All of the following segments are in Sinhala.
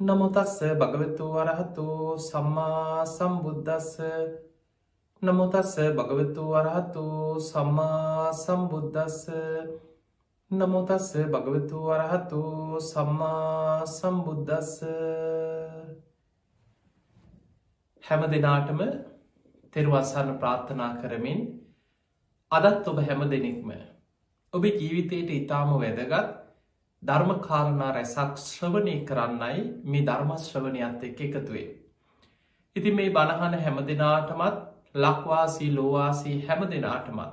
නමුතස්ස භගවතු වරහතු සම්මා සම්බුද්ධස්ස නමුතස්ස භගවතු වරහතු සම්මා සම්බුද්ධස්ස නමුතස්ස භගවතු වරහතු සම්මා සම්බුද්ධස්ස හැම දෙනාටම තෙරුවස්සන්න ප්‍රාර්ථනා කරමින් අදත් ඔබ හැම දෙනෙක්ම ඔබේ ජීවිතයට ඉතාම වැදගත් ධර්මකාරණා රැසක් ශ්‍රවණය කරන්නයි මේ ධර්මශ්‍රවනයත් එක් එකතුවේ. ඉති මේ බණහන හැම දෙනාටමත් ලක්වාසී ලෝවාසී හැම දෙනාටමත්.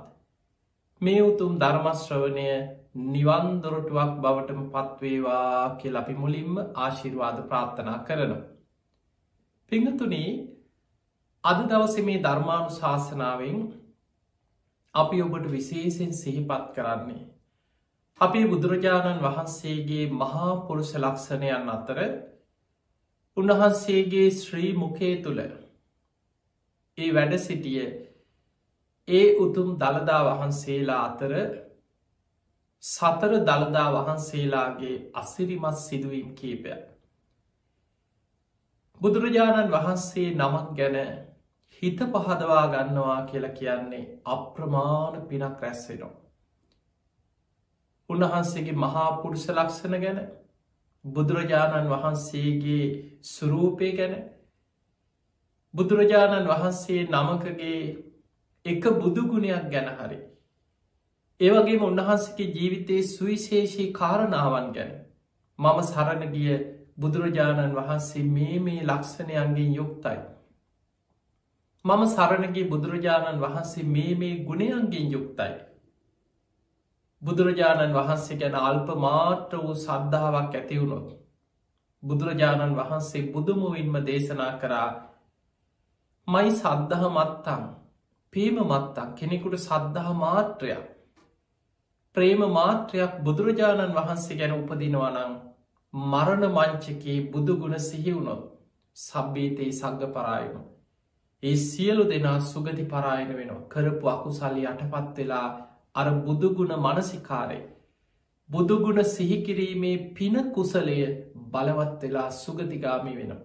මේ උතුම් ධර්මශ්‍රවනය නිවන්දොරටුවක් බවටම පත්වේවා කිය අපි මුලින්ම ආශිර්වාද ප්‍රාර්ථනා කරනවා. පිංහතුනී අද දවස මේ ධර්මාණු ශාසනාවෙන් අපි ඔබට විශේෂෙන් සිහිපත් කරන්නේ. අපේ බුදුරජාණන් වහන්සේගේ මහා පුරුෂ ලක්ෂණයන් අතර උන්වහන්සේගේ ශ්‍රී මුකේ තුළ ඒ වැඩ සිටිය ඒ උතුම් දළදා වහන්සේලා අතර සතර දළදා වහන්සේලාගේ අසිරිමත් සිදුවීම් කීපය. බුදුරජාණන් වහන්සේ නමක් ගැන හිත පහදවා ගන්නවා කියලා කියන්නේ අප්‍රමාණ පිනක් රැස්වෙනවා. උන්වහන්සේගේ මහා පුරුෂ ලක්ෂණ ගැන බුදුරජාණන් වහන්සේගේ සුරූපය ගැන බුදුරජාණන් වහන්සේ නමකගේ එක බුදුගුණයක් ගැන හරි. ඒවගේ උන්වහන්සගේ ජීවිතයේ සුවිශේෂී කාරණාවන් ගැන මම සරණ ගිය බුදුරජාණන් වහන්සේ මේ මේ ලක්ෂණයන්ගේ යුක්තයි. මම සරණගේ බුදුරජාණන් වහන්සේ මේ මේ ගුණයන්ගෙන් යුක්තයි. බුදුරජාණන් වහන්සේ ගැන අල්ප මාත්‍ර වූ සද්ධාවක් ඇතිවුණොත්. බුදුරජාණන් වහන්සේ බුදුමුවින්ම දේශනා කරා මයි සද්ධහ මත්තං පේම මත්තක් කෙනෙකුට සද්ධහ මාත්‍රයක් ප්‍රේම මාත්‍රයක් බුදුරජාණන් වහන්සේ ගැන උපදිනවනං මරණ මංචකයේ බුදුගුණ සිහිවුණොත් සබ්බේතයේ සග්ග පරායනු ඒ සියලු දෙනා සුගති පරායන වෙනවා කරපු අකුසල්ලි අටපත් වෙලා අර බුදුගුණ මනසිකාරය බුදුගුණ සිහිකිරීමේ පින කුසලය බලවත් වෙලා සුගතිගාමි වෙනවා.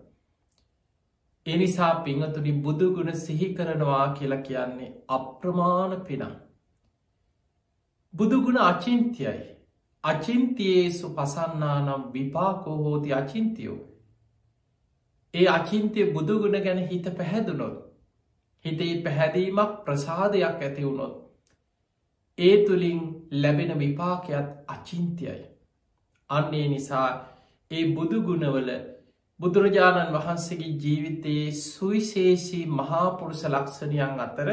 එනිසා පිංහතුනි බුදුගුණ සිහි කරනවා කියලා කියන්නේ අප්‍රමාණ පිනම්. බුදුගුණ අචින්තියයි අචින්තියේසු පසන්නානම් විපාකෝ හෝති අචින්තියෝ. ඒ අචින්තය බුදුගුණ ගැන හිත පැහැදුනොත් හිතේ පැහැදීමක් ප්‍රසාදයක් ඇති වුණොත්. ඒ තුළින් ලැබෙන විපාකයක් අචින්තියයි. අන්නේ නිසා ඒ බුදුගුණවල බුදුරජාණන් වහන්සේගේ ජීවිතයේ සුවිශේෂී මහාපුරුෂ ලක්ෂණයන් අතර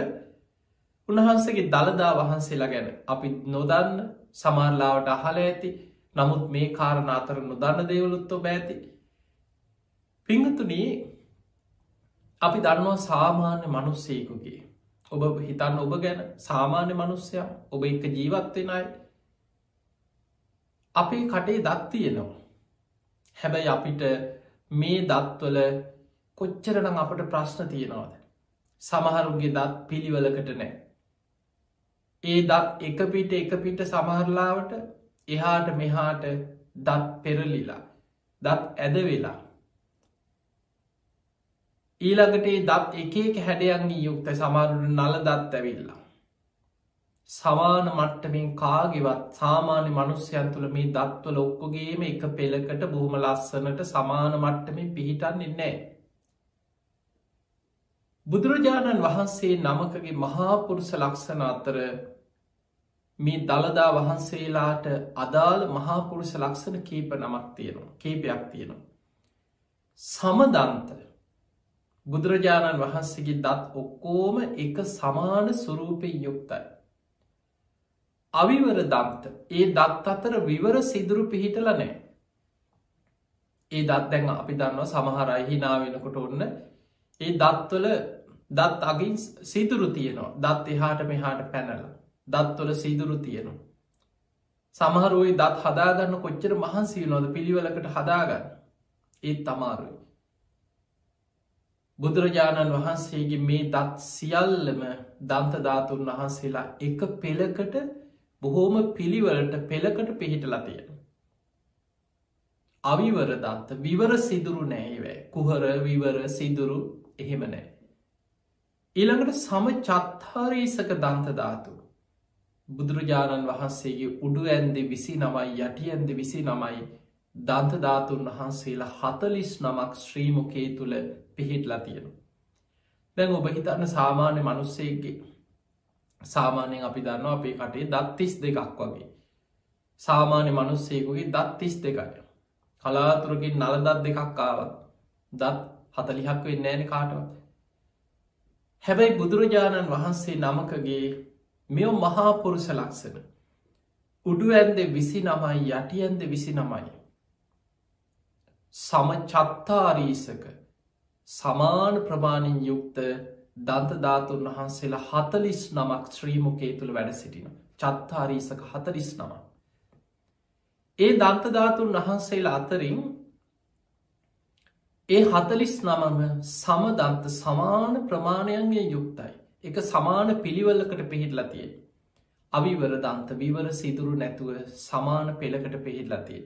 උන්වහන්සගේ දළදා වහන්සේලා ගැන අපි නොදන්න සමාරලාවට අහල ඇති නමුත් මේ කාරණ අතර නොදන්න දෙවලුත්තෝ බෑති. පිංහතුනී අපි දන්නවා සාමාන්‍ය මනුස්සේකුගේ ඔබ හිතන්න ඔබ ගැන සාමාන්‍ය මනුස්සය ඔබ එක ජීවත්වෙනයි අපේ කටේ දත්තියනවා හැබැයි අපිට මේ දත්වල කොච්චරනම් අපට ප්‍රශ්න තියෙනවාද? සමහරුන්ගේ දත් පිළිවලකට නෑ. ඒ දත් එක පිට එක පිට සමහරලාවට එහාට මෙහාට දත් පෙරලිලා දත් ඇද වෙලා ඊළඟට දත් එකක හැඩයන්ගේ යුක්ත සමාරුට නල දත් ඇවිල්ලා. සමාන මට්ටමින් කාගෙවත් සාමාන්‍ය මනුස්්‍යයන් තුළ මේ දත්වල ඔක්කොගේම එක පෙළකට බොහොම ලස්සනට සමාන මට්ටමින් පිහිටන්නේ නෑ. බුදුරජාණන් වහන්සේ නමකගේ මහාපුරුෂ ලක්ෂණ අතර මේ දළදා වහන්සේලාට අදාළ මහාපුරුෂ ලක්ෂණ කීප නමක් තියෙනවා කීපයක් තියෙනවා. සමදන්ත බුදුරජාණන් වහන්සේගේ දත් ඔක්කෝම එක සමාන සුරූපයෙන් යුක්තයි. අවිවර දන්ත ඒ දත් අතර විවර සිදුරු පිහිටල නෑ. ඒ දත් දැන් අපි දන්නවා සමහරයි හිනා වෙනකොට ඔන්න ඒ දත්වල දත් අගින් සිදුරු තියනවා දත් එහාට මෙහාට පැනල දත්වල සිදුරු තියනවා. සමහරුවයි දත් හදාගන්න කොච්චර මහන්සී නොද පිළිවලකට හදාගන්න ඒත් තමාරුයි. බුදුරජාණන් වහන්සේගේ මේ දත් සියල්ලම දන්තධාතුන් වහන්සේලා එක පෙළකට බොහෝම පිළිවලට පෙළකට පිහිට ලතියෙන. අවිවර දත්ත විවර සිදුරු නෑවෑ කුහර විවර සිදුරු එහෙම නෑ. ඊළඟට සම චත්හාරීසක දන්ත ධාතු. බුදුරජාණන් වහන්සේගේ උඩු ඇන්දෙ විසි නමයි යටි ඇන්ද විසි නමයි දන්ත ධාතුන් වහන්සේලා හතලිස් නමක් ශ්‍රීමොකේ තුළ පිහිටලා තියෙන. දැන් ඔබ හිතන්න සාමාන්‍ය මනුස්සේගේ සාමානයෙන් අපි දන්න අපේ කටේ දත්තිස් දෙකක් වගේ. සාමාන්‍ය මනුස්සේකුගේ දත්තිස් දෙකයි. කලාතුරකින් නලදත් දෙකක් ආවත් දත් හතලිහක් වෙන්න ෑන කාටවත්. හැබැයි බුදුරජාණන් වහන්සේ නමකගේ මෙෝ මහාපුරුෂ ලක්සන. උඩු ඇන්ද විසි නමයි යටි ඇන්ද විසි නමයි. සම චත්තාරීසක සමාන ප්‍රමාණින් යුක්ත දන්තධාතුන් වහන්සේලා හතලිස් නමක් ශ්‍රීමොකේ තුළ වැඩ සිටින චත්තාරීසක හතලිස් නම. ඒ දන්තධාතුන් වහන්සේලා අතරින් ඒ හතලිස් නමම සමදන්ත සමාන ප්‍රමාණයන්ගේ යුක්තයි. එක සමාන පිළිවල්ලකට පිහිටලතිය. අවිවර දන්ත විවර සිදුරු නැතුව සමාන පෙළකට පිහිටලතිය.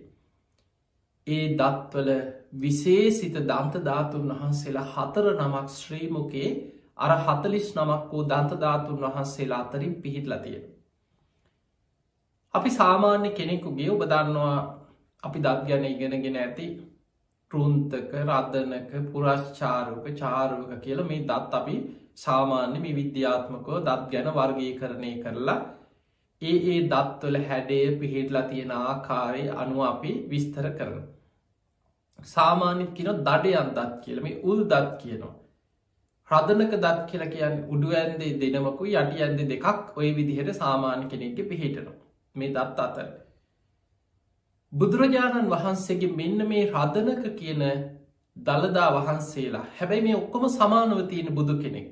ඒ දත්වල විශේසිත දන්ත ධාතුන් වහන්සේලා හතර නමක් ශ්‍රීමොකේ අර හතලිස් නමක් වූ දන්තධාතුන් වහන්සේලා අතරින් පිහිටලතිය. අපි සාමාන්‍ය කෙනෙකුගේ ඔබ දන්නවා අපි දත් ගැන ඉගෙනගෙන ඇති ටෘන්තක රද්ධනක පුරශ්චාරක චාරුවක කියල මේ දත් අපි සාමාන්‍ය මේ විද්‍යාත්මකව දත් ගැන වර්ගී කරණය කරලා ඒ ඒ දත්වල හැඩේ පිහිටලා තියෙන ආකාරය අනුව අපි විස්තර කරන. සාමාන්‍යත් කියන දඩයන් දත් කියලම උල් දත් කියනවා. රදනක දත් කියල කියන්න උඩු ඇන්දේ දෙනමකු යටි ඇන්ද දෙකක් ඔය විදිහට සාමාන්‍ය කෙනෙක්ට පිහිටනවා. මේ දත් අතර. බුදුරජාණන් වහන්සේගේ මෙන්න මේ රදනක කියන දළදා වහන්සේලා හැබැයි මේ ඔක්කොම සමානව තියෙන බුදු කෙනෙක්.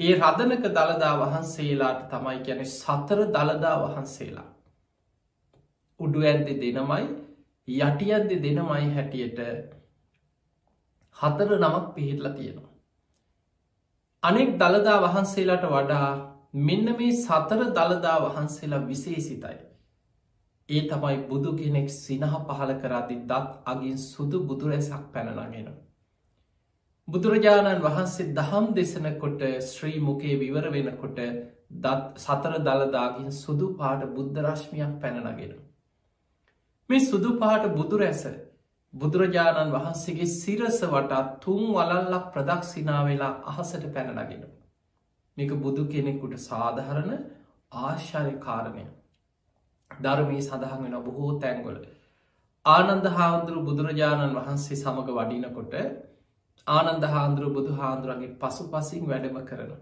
ඒ රදනක දළදා වහන්සේලාට තමයි ගැන සතර දළදා වහන්සේලා. උඩු ඇන්දෙ දෙනමයි යටියන්දෙ දෙනමයි හැටියට හතර නමක් පිහිටලා තියෙනවා. අනෙක් දළදා වහන්සේලාට වඩා මෙන්න මේ සතර දළදා වහන්සේලා විශේසිතයි. ඒ තමයි බුදු කෙනෙක් සිනහ පහල කරාදි දත් අගින් සුදු බුදුරැසක් පැනනගෙන. බුදුරජාණන් වහන්සේ දහම් දෙසනකොට ශ්‍රී මුකේ විවර වෙනකොට දත් සතර දළදාගින් සුදු පාට බුද්ධරශ්මියක් පැනනගෙන. මේ සුදු පාට බුදුරැස බුදුරජාණන් වහන්සේගේ සිරස වටා තුන් වලල්ලක් ප්‍රදක්ෂිනා වෙලා අහසට පැනනගෙන. මේක බුදු කෙනෙකුට සාධහරණ ආශ්චරය කාරණය. ධර්මී සඳහන් වෙන බොහෝ තැන්ගොල. ආනන්ද හාමුදුරු බුදුරජාණන් වහන්සේ සමඟ වඩිනකොට ආනන්ද හාන්දුරු බුදු හාන්දුරගේ පසු පසින් වැඩම කරන.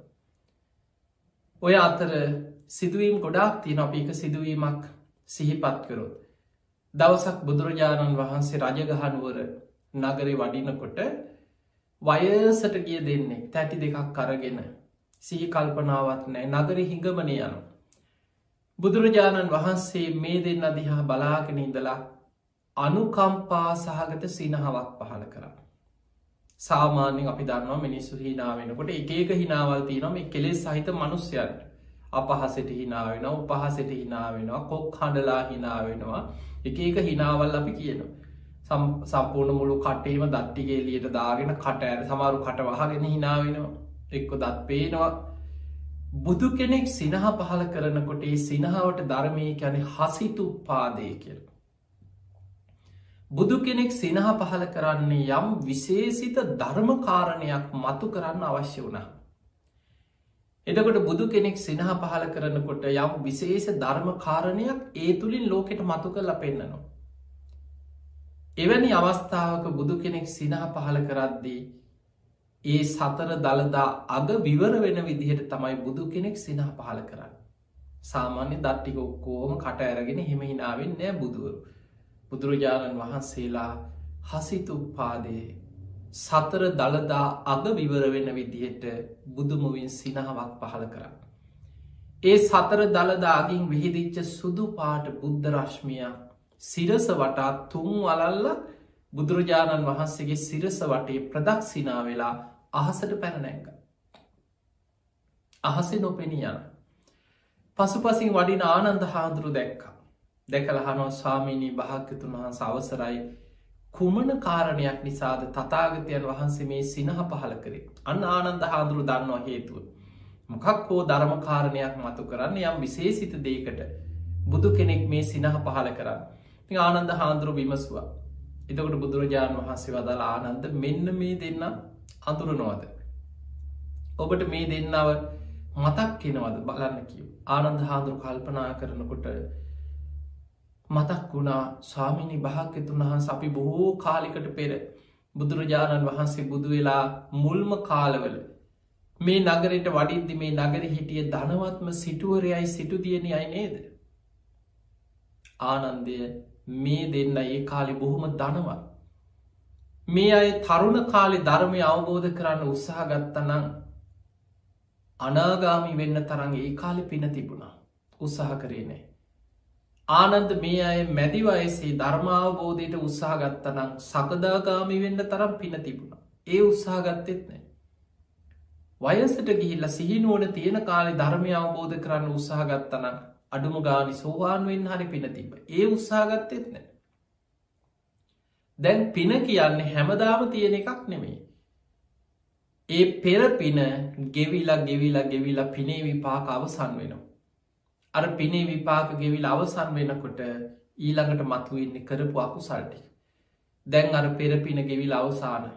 ඔය අතර සිදුවීම් ගොඩාක් තියන අප එක සිදුවීමක් සිහිපත් කරොත්. දවසක් බුදුරජාණන් වහන්සේ රජගහනුවර නගරේ වඩිනකොට වයසට ගිය දෙන්නේ තැටි දෙකක් කරගෙන සිහි කල්පනාවත් නෑ නගර හිඟමනය යනු. බුදුරජාණන් වහන්සේ මේ දෙන්න දිහා බලාගෙන ඉඳලා අනුකම්පා සහගත සිනහවක් පහල කරා. සාමාන්‍යෙන් අපි දන්නවා මිනිස්සු හිනාවෙනකොට එක එක හිනාවල් තියනම කෙලෙස් සහිත මනුස්්‍යයන්ට අපහසට හිනාවෙන උපහසට හිනාවෙනවා කොක් හඬලා හිනාවෙනවා එක එක හිනාවල් අපි කියනවා සම්පූර්ණ මුළු කටේම දත්තිගේ ලියට දාගෙන කට ඇර සමාරු කට වහගෙන හිනාවෙනවා එක්කො දත් පේනවා බුදු කෙනෙක් සිනහ පහල කරනකොට ඒ සිනහාවට ධර්මය යැන හසිතු පාදය කියල. බුදු කෙනෙක් සිනහ පහල කරන්නේ යම් විශේසිත ධර්මකාරණයක් මතු කරන්න අවශ්‍ය වුණා. එතකොට බුදු කෙනෙක් සිනහ පහල කරනකොට යම් විශේෂ ධර්මකාරණයක් ඒ තුළින් ලෝකෙට මතු කරලා පෙන්න්නනවා. එවැනි අවස්ථාවක බුදු කෙනෙක් සිනහ පහල කරද්දී ඒ සතර දළදා අග විවර වෙන විදිහට තමයි බුදු කෙනෙක් සිනහ පහල කරන්න. සාමාන්‍ය දට්ටික ඔක්කෝම කට ඇරගෙන හෙම හිනාවෙන් නෑ බුදුවරු. බුදුරජාණන් වහන්සේලා හසිතුපාදයේ සතර දළදා අග විවර වෙන විදිහට බුදුමුවින් සිනහවක් පහල කරන්න. ඒ සතර දළදාගින් විහිදිච්ච සුදු පාට බුද්ධ රශ්මිය සිරස වටා තුන් වලල්ල බුදුරජාණන් වහන්සේගේ සිරස වටේ ප්‍රදක්ෂිනා වෙලා අහසට පැනනැක. අහස නොපෙනියන. පසු පසින් වඩින ආනන්ද හාදුරු දැක්ක. දැකලහනෝ ස්වාමීණී භාක්‍යතුන් වහන්ස අවසරයි කුමන කාරණයක් නිසාද තතාගතයන් වහන්සේ මේ සිනහ පහල කරේ අන්න ආනන්ද හාදුරු දන්නවා හේතුව. මොකක් හෝ ධර්ම කාරණයක් මතු කරන්න යම් විශේසිත දේකට බුදු කෙනෙක් මේ සිනහ පහල කරන්න. ආනන්ද හාන්දුරු විමස්වා. එතකොට බුදුරජාණන් වහන්සේ වදල ආනන්ද මෙන්න මේ දෙන්න අඳුරනවාද. ඔබට මේ දෙන්නව මතක් කෙනවද බලන්න කිව්. ආනන්ද හාදුරු කල්පනා කරනකොට මතක් වුණා ස්වාමිනි භාක්‍යතුන් වහන්ස අපි බොහෝ කාලිකට පෙර බුදුරජාණන් වහන්සේ බුදු වෙලා මුල්ම කාලවල මේ නගරට වඩින්දි මේ නගර හිටිය ධනවත්ම සිටුවරයයි සිටුදියන අයි නේද. ආනන්දය මේ දෙන්න ඒ කාලි බොහොම දනවත්. මේ අය තරුණ කාලි ධර්මය අවබෝධ කරන්න උත්සාහ ගත්තනං අනාගාමි වෙන්න තරන් ඒ කාලි පින තිබුණා උත්සාහ කරේ ආනන්ද මේ අය මැදි වයසේ ධර්මාවබෝධයට උත්සාහගත්තනම් සකදාගාමි වෙන්න තරම් පින තිබුණ. ඒ උත්සාහගත්තෙත් නෑ. වයසට ගිහිල්ල සිහිනුවන තියෙන කාලි ධර්මය අවබෝධ කරන්න උත්සාහගත්තනම් අඩුම ගානි සෝවාන්වෙන් හරි පින තිබ. ඒ උත්සාහගත්තෙත් නෑ. දැන් පින කියන්නේ හැමදාම තියෙන එකක් නෙමේ. ඒ පෙර පින ගෙවිලා ගෙවිලා ගෙවිලා පිනේ විපාක අවසන් වෙනවා. අර පිනේ විපාක ගෙවිල් අවසන් වෙනකොට ඊළඟට මතුවෙන්නේ කරපු අකුසල්ටි. දැන් අර පෙරපින ගෙවිල් අවසාන.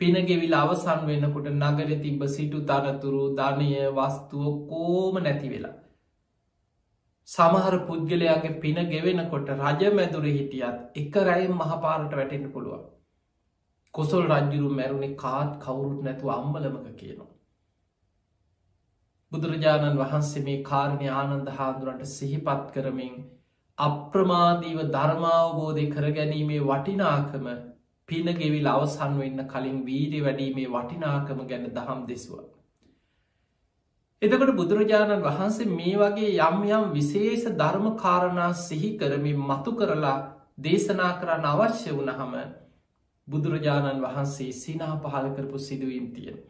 පින ගෙවිල් අවසන් වෙනකොට නගර තිබ සිටු තනතුරු ධනය වස්තුව කෝම නැති වෙලා. සමහර පුද්ගලයාගේ පින ගෙවෙනකොට රජ මැදුර හිටියත් එක රැයිම් මහපාරට වැටෙන්න්න පුළුවන්. කොසොල් රජ්ජුරු මැරුණේ කාත් කවුරුත් නැතුව අම්බලමක කියනවා. බුදුරජාණන් වහන්සේ මේ කාරණය ආනන්ද හාදුරන්ට සිහිපත් කරමින් අප්‍රමාදීව ධර්මාවබෝධය කරගැනීමේ වටිනාකම පිනගෙවිල් අවසන් වෙන්න කලින් වීරි වැඩීමේ වටිනාකම ගැන දහම් දෙසුව. එතකට බුදුරජාණන් වහන්සේ මේ වගේ යම් යම් විශේෂ ධර්ම කාරණා සිහි කරමින් මතු කරලා දේශනා කරන්න අවශ්‍ය වනහම බුදුරජාණන් වහන්සේ සිනා පහල කරපු සිදුවීම් තියෙන.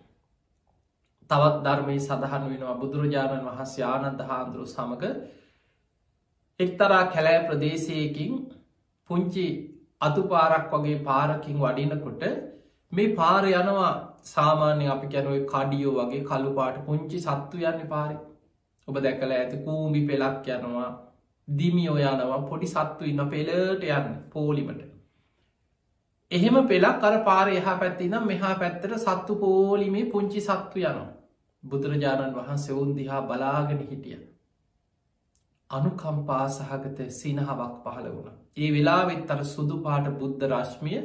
තවත් ධර්මය සඳහන් වෙනවා. බුදුරජාණන් වහන්සේ ආනන්ද හාන්දුරු සමඟ එක්තරා කැලෑ ප්‍රදේශයකින් පුංචි අතුපාරක් වගේ පාරකින් වඩිනකොට මේ පාර යනවා සාමාන්‍ය අපි කැනුව කඩියෝ වගේ කළුපාට පුංචි සත්තු යන්න පාරි. ඔබ දැකල ඇති කූම්බි පෙලක් යනවා දිමියෝ යනවා පොඩි සත්තු ඉන්න පෙලට යන්න පෝලිමට. එහෙම පෙලක් අර පාර එහා පැත්තිනම් මෙහා පැත්තට සත්තු පෝලිමේ පුංචි සත්තු යනවා බුදුරජාණන් වහන්සේ ඔවුන් දිහා බලාගෙන හිටිය. අනුකම්පා සහගත සිනහවක් පහළ වුණ. ඒ වෙලාවෙත් අර සුදු පාට බුද්ධ රශ්මිය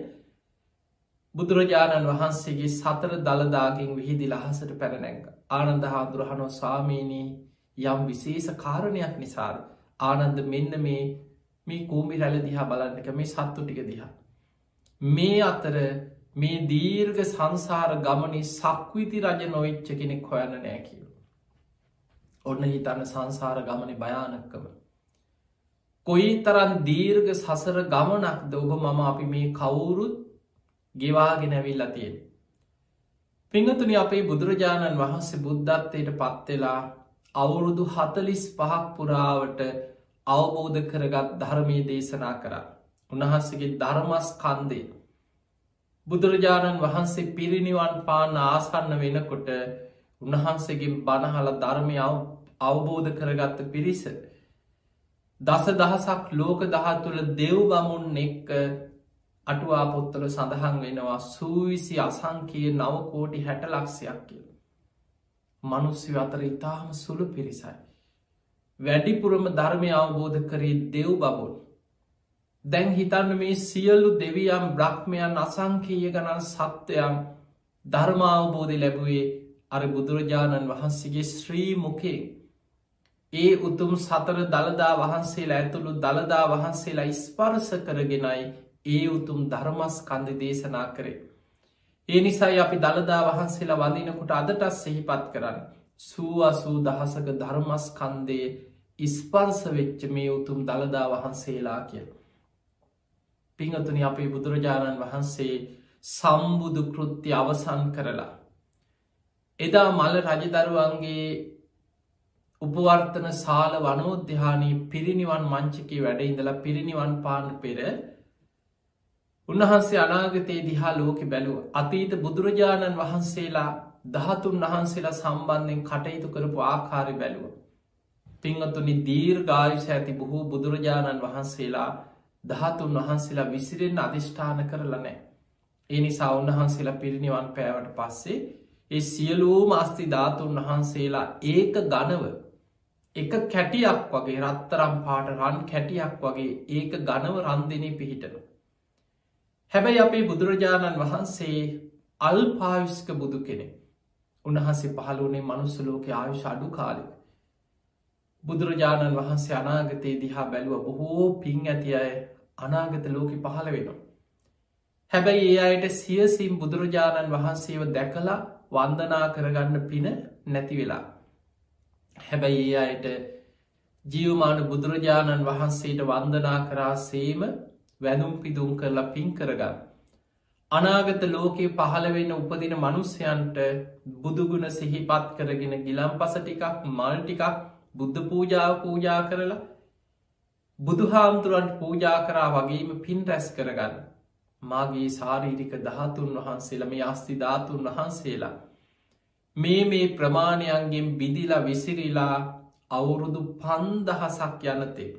බුදුරජාණන් වහන්සේගේ සතර දළදාගෙන් විහිදි ලහසට පැරනැංග. ආනන්ද හාදුරහනෝ සාමීනී යම් විශේෂ කාරණයක් නිසාද. ආනන්ද මෙන්න මේ මේ කූමි රැල දිහා බලන්නක මේ සත්තු ටික දිහා. මේ අතර මේ දීර්ග සංසාර ගමනි සක්විති රජ නොවිච්ච කෙනෙක් හොයන්න නෑ කියල. ඔන්න හිතන්න සංසාර ගමනි භයානක්කම. කොයි තරන් දීර්ග සසර ගමනක්ද ඔබ මම අපි මේ කවුරුත් ගෙවාගෙන ඇවිල්ල තියෙන. පිංහතුනි අපේ බුදුරජාණන් වහන්සේ බුද්ධත්වයට පත්වෙලා අවුරුදු හතලිස් පහක් පුරාවට අවබෝධ කරගත් ධර්මය දේශනා කර. උන්වහන්සගේ ධර්මස් කන්දේ බුදුරජාණන් වහන්සේ පිරිනිවන් පාන ආසන්න වෙනකොට උන්වහන්සේගේ බණහල ධර්මයාව අවබෝධ කරගත්ත පිරිස. දස දහසක් ලෝක දහතුළ දෙව් බමුන් එක්ක අටුවා පොත්තල සඳහන් වෙනවා සූවිසි අසංකයේ නවකෝටි හැට ලක්ෂයක් කියල. මනුස්සි අතර ඉතාහම සුළු පිරිසයි. වැඩිපුරම ධර්මය අවබෝධ කරේ දෙව් බබුල් දැන් හිතන්න මේ සියල්ලු දෙවියම් බ්‍රහ්මයන් අසංකීය ගණන් සත්වයන් ධර්මාවබෝධය ලැබුවේ අර බුදුරජාණන් වහන්සේගේ ශ්‍රී මුකේ ඒ උතුම් සතර දළදා වහන්සේලා ඇතුළු දළදා වහන්සේලා ස්පර්ස කරගෙනයි ඒ උතුම් ධර්මස් කන්ද දේශනා කරේ. ඒ නිසයි අපි දළදා වහන්සේලා වඳනකොට අදටත් සෙහිපත් කරන්න. සූ අසූ දහසක ධර්මස් කන්දය ඉස්පර්ස වෙච්ච මේ උතුම් දළදා වහන්සේලා කියලා. පිංහතුනි අපේ බුදුරජාණන් වහන්සේ සම්බුදු කෘත්ති අවසන් කරලා. එදා මල රජදරුවන්ගේ උපවර්තන සාල වනෝද්‍යානී පිරිනිවන් මංචිකි වැඩ ඉඳලා පිරිනිවන් පාන පෙර උන්වහන්සේ අනාගතයේ දිහා ලෝකෙ බැලුව අතීත බුදුරජාණන් වහන්සේලා දහතුන් වහන්සේලා සම්බන්ධයෙන් කටයුතු කරපු ආකාරය බැලුව. පිංහතුනි දීර් ගායුෂ ඇති බොහෝ බුදුරජාණන් වහන්සේලා දහතුන් වහන්සේලා විසිරෙන් අධිෂ්ඨාන කරලා නෑ. ඒ නිසා උන්වහන්සේලා පිරිනිවන් පෑවට පස්සේ ඒ සියලූම අස්ති ධාතුන් වහන්සේලා ඒක ගනව එක කැටියක් වගේ රත්තරම් පාට රන් කැටියක් වගේ ඒක ගනව රන්දිනී පිහිටන. හැබැයි අපේ බුදුරජාණන් වහන්සේ අල්පාවිස්ක බුදු කෙනෙ උන්වහන්සේ පහළුවනේ මනුස්සලෝක ආයුෂ අඩු කාලෙක. බුදුරජාණන් වහන්සේ අනාගතයේ දිහා බැලුව බොහෝ පින් ඇති අය අනාගත ලෝක පහළ වෙනවා. හැබැයි ඒ අයට සියසිම් බුදුරජාණන් වහන්සේව දැකලා වන්දනා කරගන්න පින නැති වෙලා. හැබැයි ඒ අයට ජියවමාන බුදුරජාණන් වහන්සේට වන්දනා කරා සේම වැනුම් පිදුම් කරලා පින් කරගන්න. අනාගත ලෝකයේ පහළවෙන්න උපදින මනුස්්‍යයන්ට බුදුගුණ සිහිපත් කරගෙන ගිලම් පස ටිකක් මල් ටිකක් බුද්ධ පූජාව පූජා කරලා බුදුහාමුදුරන්ට පූජා කරා වගේම පින් රැස් කරගන්න. මාගේ සාරීරික ධාතුන් වහන්සේලා මේ අස්ති ධාතුන් වහන්සේලා. මේ මේ ප්‍රමාණයන්ගෙන් බිදිලා විසිරිලා අවුරුදු පන්දහසක් යනතේ.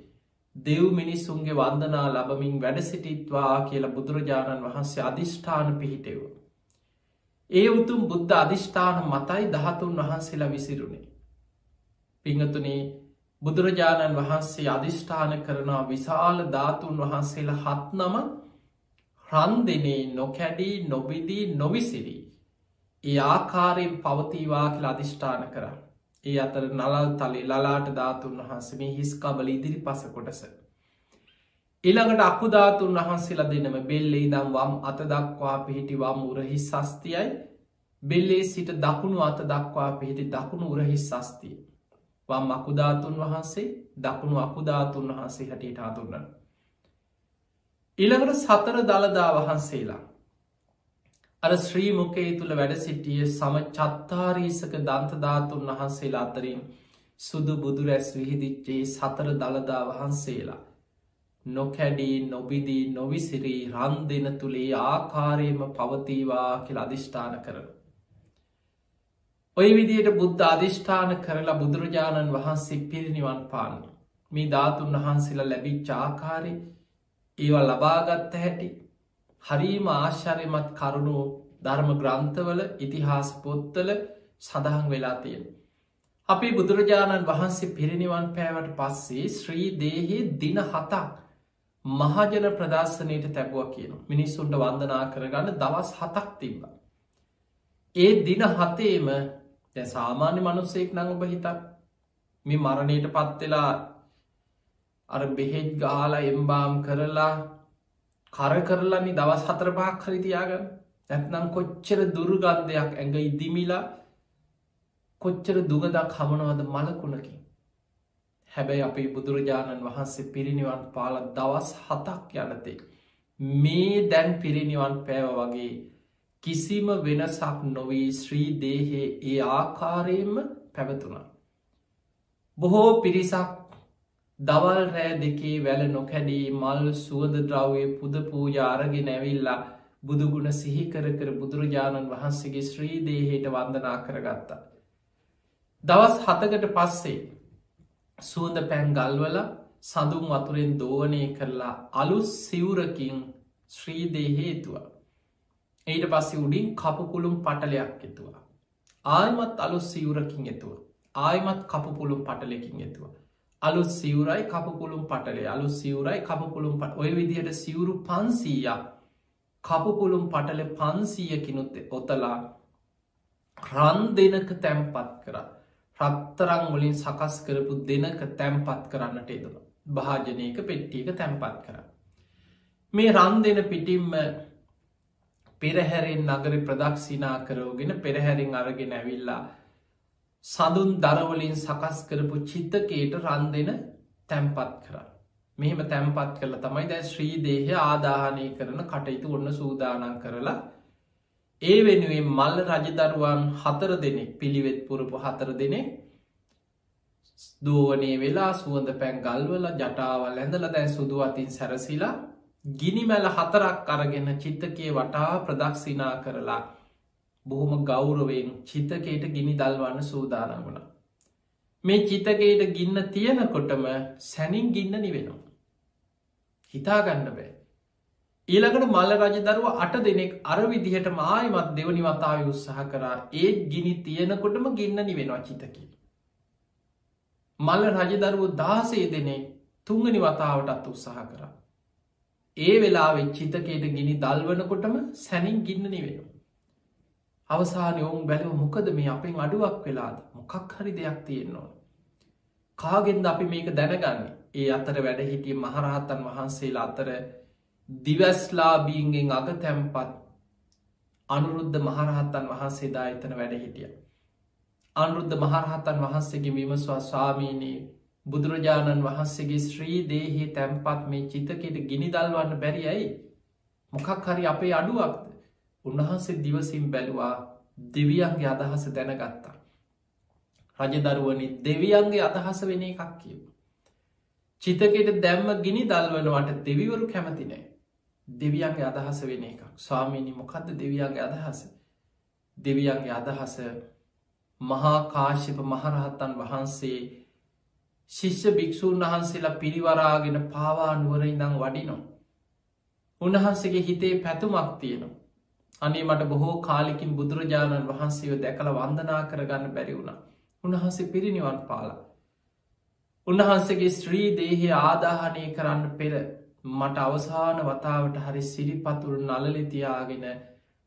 දෙව් මිනිස්සුන්ගේ වන්දනා ලබමින් වැඩ සිටිත්වා කියලා බුදුරජාණන් වහන්සේ අධිෂ්ඨාන පිහිටෙව. ඒ උතුම් බුද්ධ අධිෂ්ඨාන මතයි දහතුන් වහන්සේලා විසිරුණේ. පිංහතුනේ බුදුරජාණන් වහන්සේ අධිෂ්ඨාන කරනා විශාල ධාතුන් වහන්සේලා හත් නම රන්දනේ නොකැඩී නොබිදී නොවිසිරී. ඒ ආකාරයෙන් පවතිවා කියලා අධිෂ්ඨාන කර. ඒ අතර නලල් තලි ලලාට ධාතුන් වහන්සේ මේ හිස්කබල ඉදිරි පස කොටස. ඉළඟට අකුධාතුන් වහන්සේලා දෙනම බෙල්ලේ දම් වම් අත දක්වා පිහිටි වම් උරහි සස්තියයි බෙල්ලේ සිට දකුණු අත දක්වා පිහිටි දකුණු උරහි සස්තිය. වම් අකුධාතුන් වහන්සේ දකුණු අකුධාතුන් වහන්සේ හැටියට හතුන්නන්න. ඉළඟට සතර දළදා වහන්සේලා. අර ශ්‍රී මුකේ තුළ වැඩ සිටිය සම චත්තාරීසක දන්තධාතුන් වහන්සේලා අතරින් සුදු බුදුරැස් විහිදිච්චේ සතර දළදා වහන්සේලා. නොකැඩී නොබිදී නොවිසිරී රන් දෙන තුළේ ආකාරයම පවතීවා කියල අධිෂ්ඨාන කරන. ඔය විදියට බුද්ධ අධිෂ්ඨාන කරලා බුදුරජාණන් වහන්සේ පිරිනිවන් පාන්න. මේ ධාතුන් වහන්සේලා ලැබිච් ආකාරය ඒවා ලබාගත්ත හැටි හරීම ආශ්චරයමත් කරුණු ධර්ම ග්‍රන්ථවල ඉතිහාස පොත්තල සඳහන් වෙලා තියෙන. අපි බුදුරජාණන් වහන්සේ පිරිනිවන් පෑවට පස්සේ ශ්‍රී දේහි දින හතක් මහජන ප්‍රදර්ශනයට තැබුව කියන මිනිස්සුන්ට වන්දනා කරගන්න දවස් හතක් තිබ. ඒ දින හතේම දැ සාමාන්‍ය මනුස්සෙක් නඟ ඔබ හිතක් මේ මරණයට පත්වෙලා අර බෙහෙත් ගාලා එම්බාම් කරලා කර කරලනි දවස් හතර පහක් හරිතියාගන්න නැත්නම් කොච්චර දුර්ගන්ධයක් ඇඟ ඉදිමිලා කොච්චර දුගදක් හමනවද මලකුණකින්. හැබැයි අපේ බුදුරජාණන් වහන්සේ පිරිනිවන් පාල දවස් හතක් යනතේ මේ දැන් පිරිනිවන් පෑව වගේ කිසිම වෙනසක් නොවී ශ්‍රී දේහේ ඒ ආකාරයෙන්ම පැවතුනා. බොහෝ පිරිසක් දවල් රෑ දෙකේ වැල නොකැඩී මල් සුවද ද්‍රව්ය පුද පූජාරගෙන නැවිල්ලා බුදුගුණ සිහිකර කර බුදුරජාණන් වහන්සේගේ ශ්‍රී දේහයට වන්දනා කරගත්තා. දවස් හතකට පස්සේ සුවද පැන් ගල්වල සඳුම් වතුරෙන් දෝවනය කරලා අලු සිවුරකින් ශ්‍රීදේහේතුවා. ඊට පස්සේ උඩින් කපුපුළුම් පටලයක් එතුවා. ආයමත් අලු සිවුරකින් එතුව. ආයමත් කපුපුළුම් පටලෙකින් එතුවා. අලු සිවරයි කපපුළුම් පටලේ අලු සිවරයි කපපුළුම් පට ඔය විදිහට සිවුරු පන්සීයක් කපපුළුම් පටල පන්සීයකිනුත් ඔතලා රන් දෙනක තැම්පත් කර රත්තරං වලින් සකස් කරපු දෙනක තැම්පත් කරන්නට එදම භාජනයක පෙට්ටියක තැම්පත් කර මේ රන් දෙන පිටිම්ම පෙරහැරෙන් නගර ප්‍රදක්ෂිනා කරෝගෙන පෙරහැරින් අරගෙන ඇවිල්ලා සඳුන් දරවලින් සකස් කරපු චිත්තකේට රන් දෙන තැම්පත් කර. මෙහෙම තැම්පත් කරල තමයි දැ ශ්‍රී දේහය ආදාහනය කරන කටයුතු ඔන්න සූදානන් කරලා ඒ වෙනුවෙන් මල්ල රජදරුවන් හතර දෙනෙක් පිළිවෙත් පුරපු හතර දෙනෙ දෝවනේ වෙලා සුවඳ පැන් ගල්වල ජටාවල් ඇඳල දැන් සුදු අතින් සැරසිලා ගිනි මැල හතරක් අරගෙන චිත්තකයේ වටා ප්‍රදක්ෂිනා කරලා බොහොම ගෞරවෙන් චිතකයට ගිනි දල්වන්න සූදානම් වුණ. මේ චිතකයට ගින්න තියෙනකොටම සැනින් ගින්න නිවෙනවා. හිතාගන්න බෑ. ඊළඟට මල්ල රජ දරුව අට දෙනෙක් අර විදිහට මායමත් දෙවනි වතාව උත්සාහ කරා ඒත් ගිනි තියෙනකොටම ගින්න නිවෙනවා චිතකි. මල්ල රජදරුව දාසේ දෙනෙක් තුංගනි වතාවටත් උත්සාහ කරා. ඒ වෙලා චිතකයට ගිනි දල්වනකොටම සැනින් ගින්න නිවෙනවා. අවසානය ඔවුන් බැලව මොකද මේ අපෙන් අඩුවක් වෙලාද මොකක් හරි දෙයක් තියෙන්නවා. කාගෙන්ද අපි මේක දැනගන්න ඒ අතර වැඩ හිටිය මහරහතන් වහන්සේලා අතර දිවස්ලාබීන්ගෙන් අග තැම්පත් අනුරුද්ධ මහරහත්තන් වහන්සේදා එතන වැඩ හිටිය. අනුරුද්ධ මහරහතන් වහන්සේගේ විමස්වා ස්වාමීනී බුදුරජාණන් වහන්සේගේ ශ්‍රී දේහේ තැම්පත් මේ චිතකෙට ගිනිදල්වන්න බැරි ඇයි මොකක් හරි අපේ අඩුවක්ද උන්වහන්සේ දිවසිම් බැලුවා දෙවියන්ගේ අදහස දැනගත්තා. රජදරුවනි දෙවියන්ගේ අදහස වෙන එකක් කියව. චිතකෙට දැම්ම ගිනි දල්වනවට දෙවිවරු කැමතිනෑ. දෙවියන්ගේ අදහස වෙන එකක් ස්වාමීනි මොකක්ද දෙවියන්ගේ අදහස. දෙවියන්ගේ අදහස මහා කාශ්‍යප මහරහත්තන් වහන්සේ ශිෂ්‍ය භික්‍ෂූන් වහන්සේලා පිරිවරාගෙන පාවා නුවර ඉඳං වඩිනො. උන්වහන්සේගේ හිතේ පැතුමක් තියෙනවා. අනේ මට බොහෝ කාලිකින් බුදුරජාණන් වහන්සේව දැකළ වන්දනා කරගන්න බැරි වුණ උන්වහන්සේ පිරිනිවන් පාලා. උන්වහන්සේගේ ශ්‍රී දේහය ආදාහනය කරන්න පෙර මට අවසාන වතාවට හරි සිරිපතුල් නලලිතියාගෙන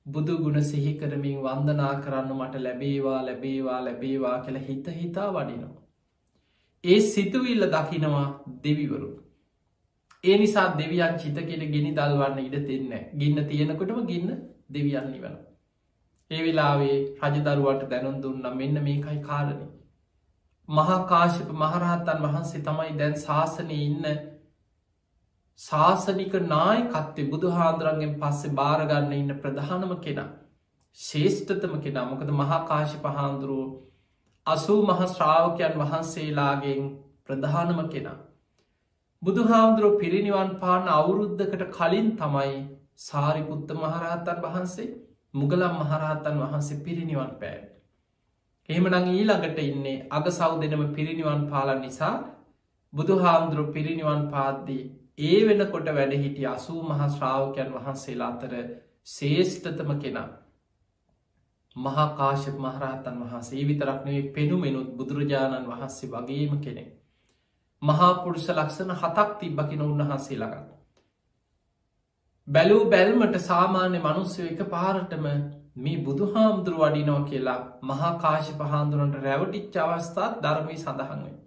බුදුගුණ සිහිකරමින් වන්දනා කරන්න මට ලැබේවා ලැබේවා ලැබේවා කියල හිත හිතා වඩිනවා. ඒ සිතුවිල්ල දකිනවා දෙවිවරු. ඒ නිසා දෙවියන් චිතකෙට ගෙනි දල්වන්න ඉඩ දෙන්න ගින්න තියෙනකොටම ගින්න දෙවියන් නිවන. ඒ වෙලාවේ රජදරුවට දැනුන් දුන්න මෙන්න මේකයි කාරණය. මහාකාශප මහරහත්තන් වහන්සේ තමයි දැන් ශාසනය ඉන්න ශාසනික නායකත්තේ බුදු හාන්දුරන්ගෙන් පස්සේ භාරගන්න ඉන්න ප්‍රධානම කෙනා. ශේෂ්ඨතම කෙනා මොකද මහාකාශි පහාන්දුරුව අසූ මහ ශ්‍රාවකයන් වහන්සේලාගෙන් ප්‍රධානම කෙනා. බුදුහාමුදුරුව පිරිනිවන් පාන අවුරුද්ධකට කලින් තමයි සාරිපුත්ත මහරහත්තන් වහන්සේ මුගලම් මහරහත්තන් වහන්සේ පිරිනිවන් පෑඩ. එහෙමනං ඊළඟට ඉන්නේ අග සෞ දෙනම පිරිනිවන් පාලන් නිසා බුදු හාමුදුරු පිරිනිවන් පාද්දී ඒ වෙනකොට වැඩ හිටිය අසූ මහ ශ්‍රාවකයන් වහන්සේලා අතර ශේෂ්ඨතම කෙනා මහාකාශප මහරහතන් වහන්සේ විතරක්නේ පෙනුමෙනුත් බුදුරජාණන් වහන්සේ වගේම කෙනෙ. මහාපුරුෂ ලක්ෂණ හතක් තිබ්බකින උන්වහන්සේ ළඟන්න. බැලූ බැල්මට සාමාන්‍ය මනුස්සය එක පාරටම මේ බුදු හාමුදුරු වඩිනෝ කියලා මහාකාශි පහාන්දුරන්ට රැවටිච්ච අවස්ථාත් ධර්මී සඳහන්වේ.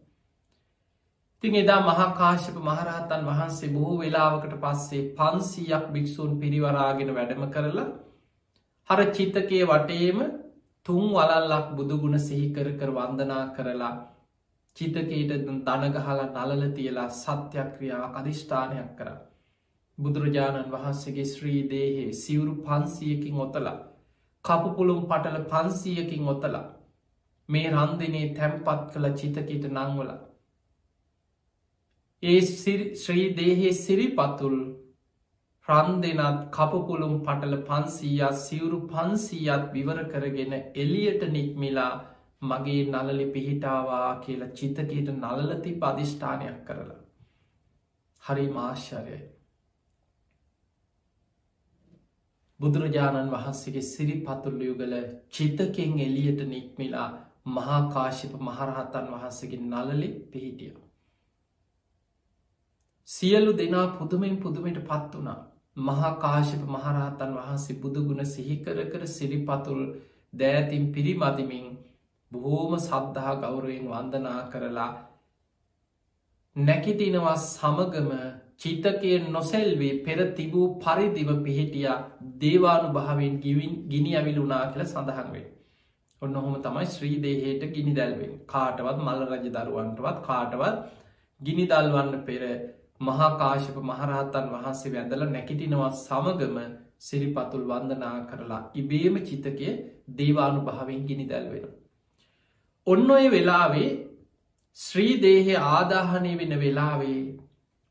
තින් එදා මහාකාශප මහරහතන් වහන්සේ බොහෝ වෙලාවකට පස්සේ පන්සීයක් භික්‍ෂූන් පිරිවරාගෙන වැඩම කරලා හර චිතකයේ වටේම තුන් වලල්ලක් බුදුගුණ සිහිකර කර වන්දනා කරලා චිතකයට දනගහලා නලල තියලා සත්‍යක්‍රියාව අධිෂ්ඨානයක් කරා. බුදුරජාණන් වහන්සේගේ ශ්‍රී දේහේ සිවුරු පන්සියකින් ඔතලා කපුපුළුම් පටල පන්සීයකින් ඔතලා මේ රන්දිනේ තැම්පත් කළ චිතකිට නංවල ඒ ශ්‍රී දේහේ සිරිපතුල් රන් දෙනත් කපපුළුම් පටල පන්සීයත් සිවුරු පන්සීයත් විවර කරගෙන එලියට නික්මිලා මගේ නලලි පිහිටාවා කියලා චිතකයට නලලති පදිෂ්ඨානයක් කරලා. හරි මාශ්චරයයි. බුදුරජාණන් වහන්සේගේ සිරි පතුල්ලියුගල චිතකෙන් එලියට නික්මිලා මහාකාශිප මහරහතන් වහන්සගේ නලලි පිහිටිය. සියලු දෙනා පුදුමෙන් පුදුමට පත් වනා මහාකාශිප මහරහතන් වහන්සේ බුදුගුණ සිහිකර කර සිරිපතුල් දෑතින් පිරිමදිමින් බොහෝම සද්ධහා ගෞරුවෙන් වන්දනා කරලා නැකිතිනවා සමගම චිතකය නොසෙල්වේ පෙර තිබූ පරිදිව පිහිටිය දේවානු භාවෙන් ගිවින් ගිනි ඇවිලුනා කියල සඳහන්වේ. ඔන්න ඔහොම තමයි ශ්‍රී දේහයට ගිනි දැල්වෙන් කාටවත් මල්ල රජ දරුවන්ටවත් කාටවත් ගිනි දල්වන්න පෙර මහාකාශප මහරහතන් වහන්සේ වැදල නැකිටිනවා සමගම සිරිපතුල් වන්දනා කරලා ඉබේම චිතකය දේවානු භාවෙන් ගිනි දැල්වෙන. ඔන්න ඔය වෙලාවේ ශ්‍රී දේහය ආදාහනය වෙන වෙලාවේ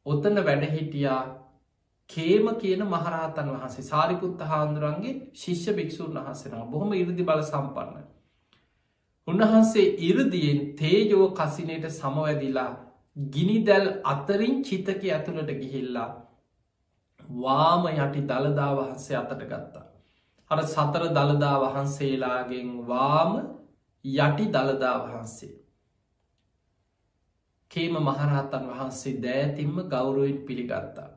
ඔතන වැඩහිටියා කේම කියන මහරහතන් වහන්සේ සාරිපුත්ත හාන්දුරන්ගේ ශිෂ්‍ය භික්‍ෂූන් වහසෙනවා බොහොම ඉරදි බල සම්පන්න. උන්වහන්සේ ඉරදියෙන් තේජෝ කසිනයට සමවැදිලා ගිනිදැල් අතරින් චිතක ඇතුළට ගිහිල්ලා වාම යටි දළදා වහන්සේ අතට ගත්තා. අර සතර දළදා වහන්සේලාගෙන් වාම යටි දළදා වහන්සේ. කේම මහරහතන් වහන්සේ දෑතිම්ම ගෞරුවෙන් පිළිගත්තා.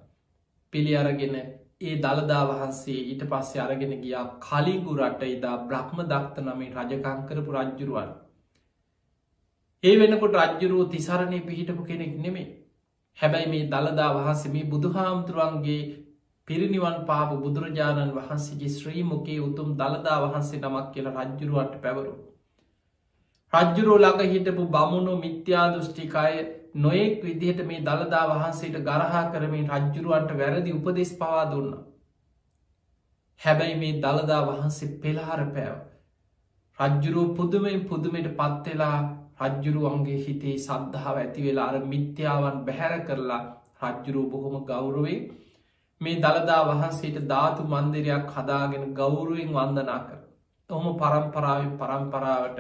පිළි අරගෙන ඒ දළදා වහන්සේ ඊට පස්සේ අරගෙන ගියා කලිගු රට ඉදා බ්‍රහ්ම දක්ත නමේ රජකංකරපු රජ්ජුරුවන්. ඒ වෙනකොට රජ්ජුරුව තිසරණය පිහිටපු කෙනෙක් නෙමේ. හැබැයි මේ දළදා වහන්සේ මේ බුදුහාමුදුරුවන්ගේ පිරිනිවන් පාපු බුදුරජාණන් වහන්සේගේ ශ්‍රීමොකේ උතුම් දළදා වහන්සේ නමක් කියල රජ්ජුරුවට පැවරු. රජ්ජුරෝ ළඟ හිටපු බමුණු මිත්‍යා දෘෂ්ටිකාය නොයෙක් විදිහට මේ දළදා වහන්සේට ගරහා කරමින් රජ්ජුරුවන්ට වැරදි උපදෙස් පවා දුන්න. හැබැයි මේ දළදා වහන්සේ පෙළහර පෑව. රජ්ජුරුව පුදුමෙන් පුදුමට පත්වෙලා රජ්ජුරුවන්ගේ හිතේ සද්ධාව ඇති වෙලා අර මිත්‍යාවන් බැහැර කරලා රජ්ජුරුව බොහොම ගෞරුවේ මේ දළදා වහන්සේට ධාතු මන්දිරයක් හදාගෙන ගෞරුවෙන් වන්දනා කර. ඔහොම පරම්පරාවෙන් පරම්පරාවට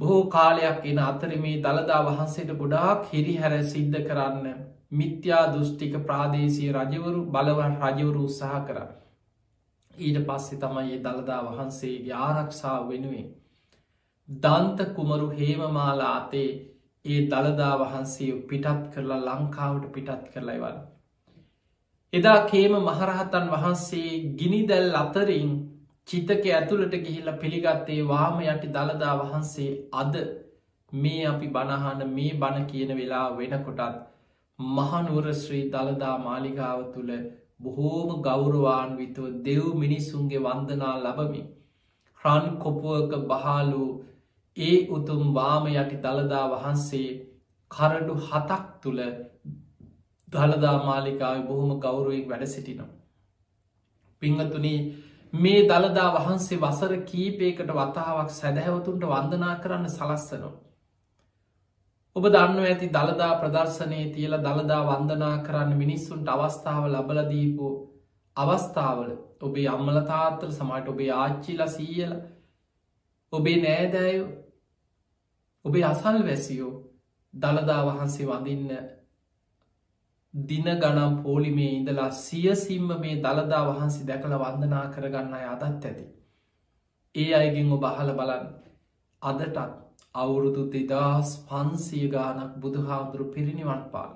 බොහෝ කාලයක් එන අතර මේ දළදා වහන්සේට ගොඩාක් හිරිහැර සිද්ධ කරන්න මිත්‍යා දෘෂ්ටික ප්‍රාදේශය රජවරු බලවන් රජවරු උත්සාහ කර. ඊට පස්සෙ තමයි දළදා වහන්සේගේ ආරක්ෂාව වෙනුවෙන්. දන්ත කුමරු හේමමාලා අතේ ඒ දළදා වහන්සේ පිටත් කරලා ලංකාවට පිටත් කරලයිවල්. එදා කේම මහරහතන් වහන්සේ ගිනිදැල් අතරින් චිතක ඇතුළට ගිහිල්ල පිළිගත්තේ වාම යටි දළදා වහන්සේ අද මේ අපි බණහන මේ බණ කියන වෙලා වෙනකොටත් මහනුවර ශ්‍රී දළදා මාලිගාව තුළ බොහෝම ගෞරවාන්විතව දෙව් මිනිස්සුන්ගේ වන්දනා ලබමි. රන් කොපුවක බහලු ඒ උතුම් වාම යටි දළදා වහන්සේ කරඩු හතක් තුළ දළදා මාලිකාව බොහොම ගෞරුවෙන් වැඩ සිටිනම්. පිංහතුනී මේ දළදා වහන්සේ වසර කීපයකට වතාවක් සැදැහැවතුන්ට වන්දනා කරන්න සලස්සනවා. ඔබ දන්න ඇති දළදා ප්‍රදර්ශනය තියල දළදා වන්දනා කරන්න මිනිස්සුන්ට අවස්ථාව ලබලදීපු අවස්ථාවල ඔබේ අම්මල තාත්තල සමට ඔබේ ආච්චිල සීයල ඔබේ නෑදෑයු ඔබේ අසල් වැසියෝ දළදා වහන්සේ වඳින්න දින ගනම් පෝලිමේ ඉඳලා සියසිම්ම මේ දළදා වහන්සේ දැකළ වන්දනා කරගන්න අය අදත් ඇති. ඒ අයගෙන් ඔබ අහල බලන් අදටත් අවුරුදු දෙදස් පන්සිය ගානක් බුදුහාදුරු පිරිනිවන් පාල්.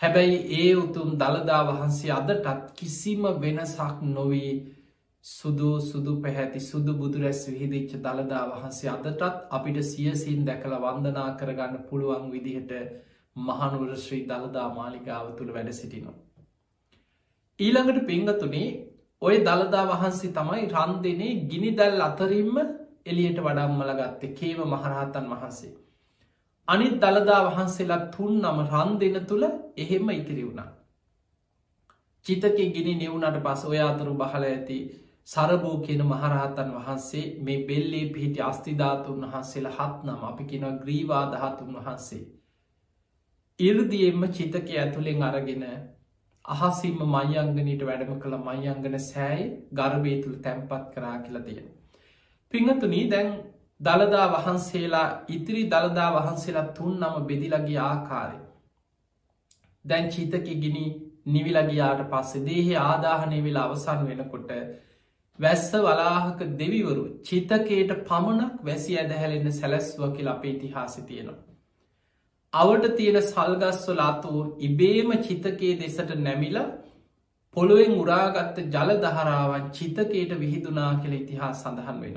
හැබැයි ඒ උතුම් දළදා වහන්සේ අදටත් කිසිම වෙනසක් නොවී සුදු සුදු පැහැති සුදු බුදුරැස් විහිදිච්ච දළදා වහන්සේ අදටත් අපිට සියසින් දැකළ වන්දනා කරගන්න පුළුවන් විදිහට මහනුවර ශ්‍රී දළදා මාලිකාව තුළ වැඩ සිටිනවා. ඊළඟට පිංගතුනේ ඔය දළදා වහන්සේ තමයි රන් දෙනේ ගිනි දැල් අතරින්ම එලියට වඩම්මල ගත්තේ කේම මහරහතන් වහන්සේ. අනිත් දළදා වහන්සේලා තුන් නම රන් දෙන තුළ එහෙම ඉතිරි වුණා. චිතක ගිනි නිවුණට පස ඔය අතුරු බහල ඇති සරබූ කියන මහරහතන් වහන්සේ මේ බෙල්ලේ පිහිටි අස්තිධාතුන් වහන්සේලා හත් නම් අපි කෙන ග්‍රීවාදහතුන් වහන්සේ. ඉරදියෙන්ම චිතක ඇතුළෙන් අරගෙන අහසිම මයංගනීට වැඩම කළ මයංගන සෑයි ගර්භය තුළ තැන්පත් කරා කියලා තියෙන. පිංහතුනී දැන් දළදා වහන්සේලා ඉතිරි දළදා වහන්සේලා තුන් නම බෙදිලගේ ආකාරය. දැන් චීතක ගිනි නිවිලගියාට පස්සේ දේහෙ ආදාහනය වෙලා අවසන් වෙනකොට වැස්ස වලාහක දෙවිවරු චිතකයට පමණක් වැසි ඇදහැලෙන්න සැලැස්ව කියල අපේ ඉතිහාසි තියෙනවා. අවට තියෙන සල්ගස්වල අතු ඉබේම චිතකයේ දෙසට නැමිලා පොළුවෙන් උරාගත්ත ජල දහරාවන් චිතකයට විහිදුනා කියල ඉතිහා සඳහන් වෙන.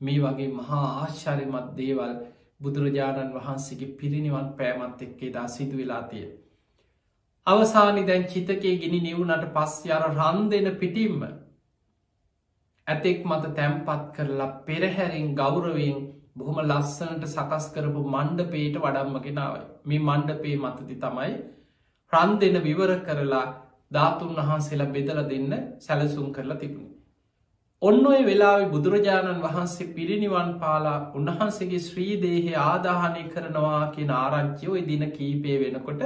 මේ වගේ මහා ආශ්චරිමත් දේවල් බුදුරජාණන් වහන්සේගේ පිරිනිවන් පෑමත් එක්කේ දා සිදු වෙලා තිය. අවසානි දැන් චිතකේ ගිනි නිවුනට පස් අර රන් දෙන පිටිම්ම ඇතෙක් මත තැම්පත් කරලා පෙරහැරින් ගෞරවයෙන් බොහොම ලස්සනට සකස් කරපු මණ්ඩපේට වඩම්මගෙනාවයි මේ මණ්ඩපේ මතති තමයි රන් දෙන විවර කරලා ධාතුන් වහන්සේලා බෙදල දෙන්න සැලසුම් කරලා තිබුණ. ඔන්න ඔය වෙලාවෙ බුදුරජාණන් වහන්සේ පිරිනිවන් පාලා උන්වහන්සේගේ ශ්‍රීදේහය ආදාහනය කරනවා කියෙන ආරංචියෝ දින කීපය වෙනකොට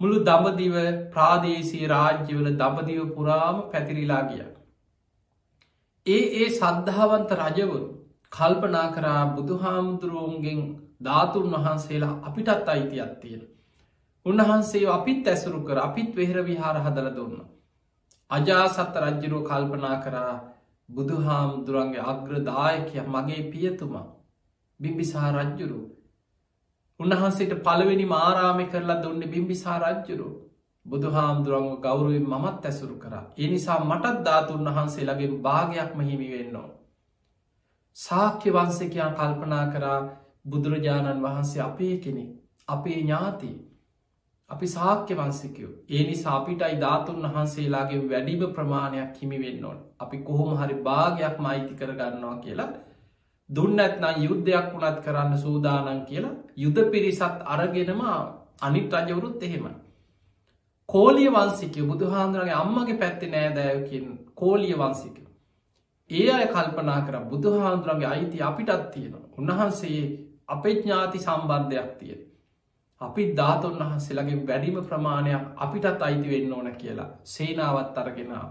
මුළු දඹදිව ප්‍රාදේශී රාජ්‍යවල දඹදිව පුරාම පැතිරිලා ගිය. ඒ ඒ සද්ධාවන්ත රජවරු කල්පනා කරා බුදු හාමුදුරුවන්ගෙන් ධාතුන් වහන්සේලා අපිටත් අයිතියක් තියෙන. උන්වහන්සේ අපිත් ඇසුරු කර අපිත් වෙහෙර විහාර හදල දුන්න. අජාසත්ත රජ්ජරුව කල්පනා කරා බුදු හාමුදුරන්ගේ අග්‍රදායකය මගේ පියතුමා බිම්බිසා රජ්ජුරු උන්වහන්සේට පළවෙනි මාරාමි කරලා දුන්න බිම්බිසා රජ්ජුරු බුදු හාමුදුරුවන්ව ගෞරුවෙන් මමත් ඇසුරු කර. ඒ නිසා මටත් ධාතුන් වහන්සේලගේ භාගයක්ම හිමි වෙන්නවා. සාක්‍ය වන්සකයන් කල්පනා කරා බුදුරජාණන් වහන්සේ අපේ කෙනෙ අපේ ඥාති අපි සාක්‍ය වන්සිකයෝ ඒ නිසා අපිටයි ධාතුන් වහන්සේලාගේ වැඩිම ප්‍රමාණයක් හිමි වෙන්න ඕන්. අපි කොහොම හරි භාගයක් මයිති කරගන්නවා කියලා. දුන්න ඇත්නම් යුද්ධයක් වුණත් කරන්න සූදානන් කියලා. යුද පිරිසත් අරගෙනම අනිත් රජවරුත් එහෙම කෝලිය වන්සිකය බුදුහාන්දුරගේ අම්මගේ පැත්ති නෑදෑයකින් කෝලිය වන්සික ඒ අය කල්පනා කර බුදුහාන්දුරගේ අයිති අපිටත් තියෙනවා. උන්වහන්සේ අපේඥාති සම්බන්ධයක් තියෙන අපි ධාතුන් වහන්සේලගේ වැඩිම ප්‍රමාණයක් අපිටත් අයිති වෙන්න ඕන කියලා සේනාවත් අරගෙනා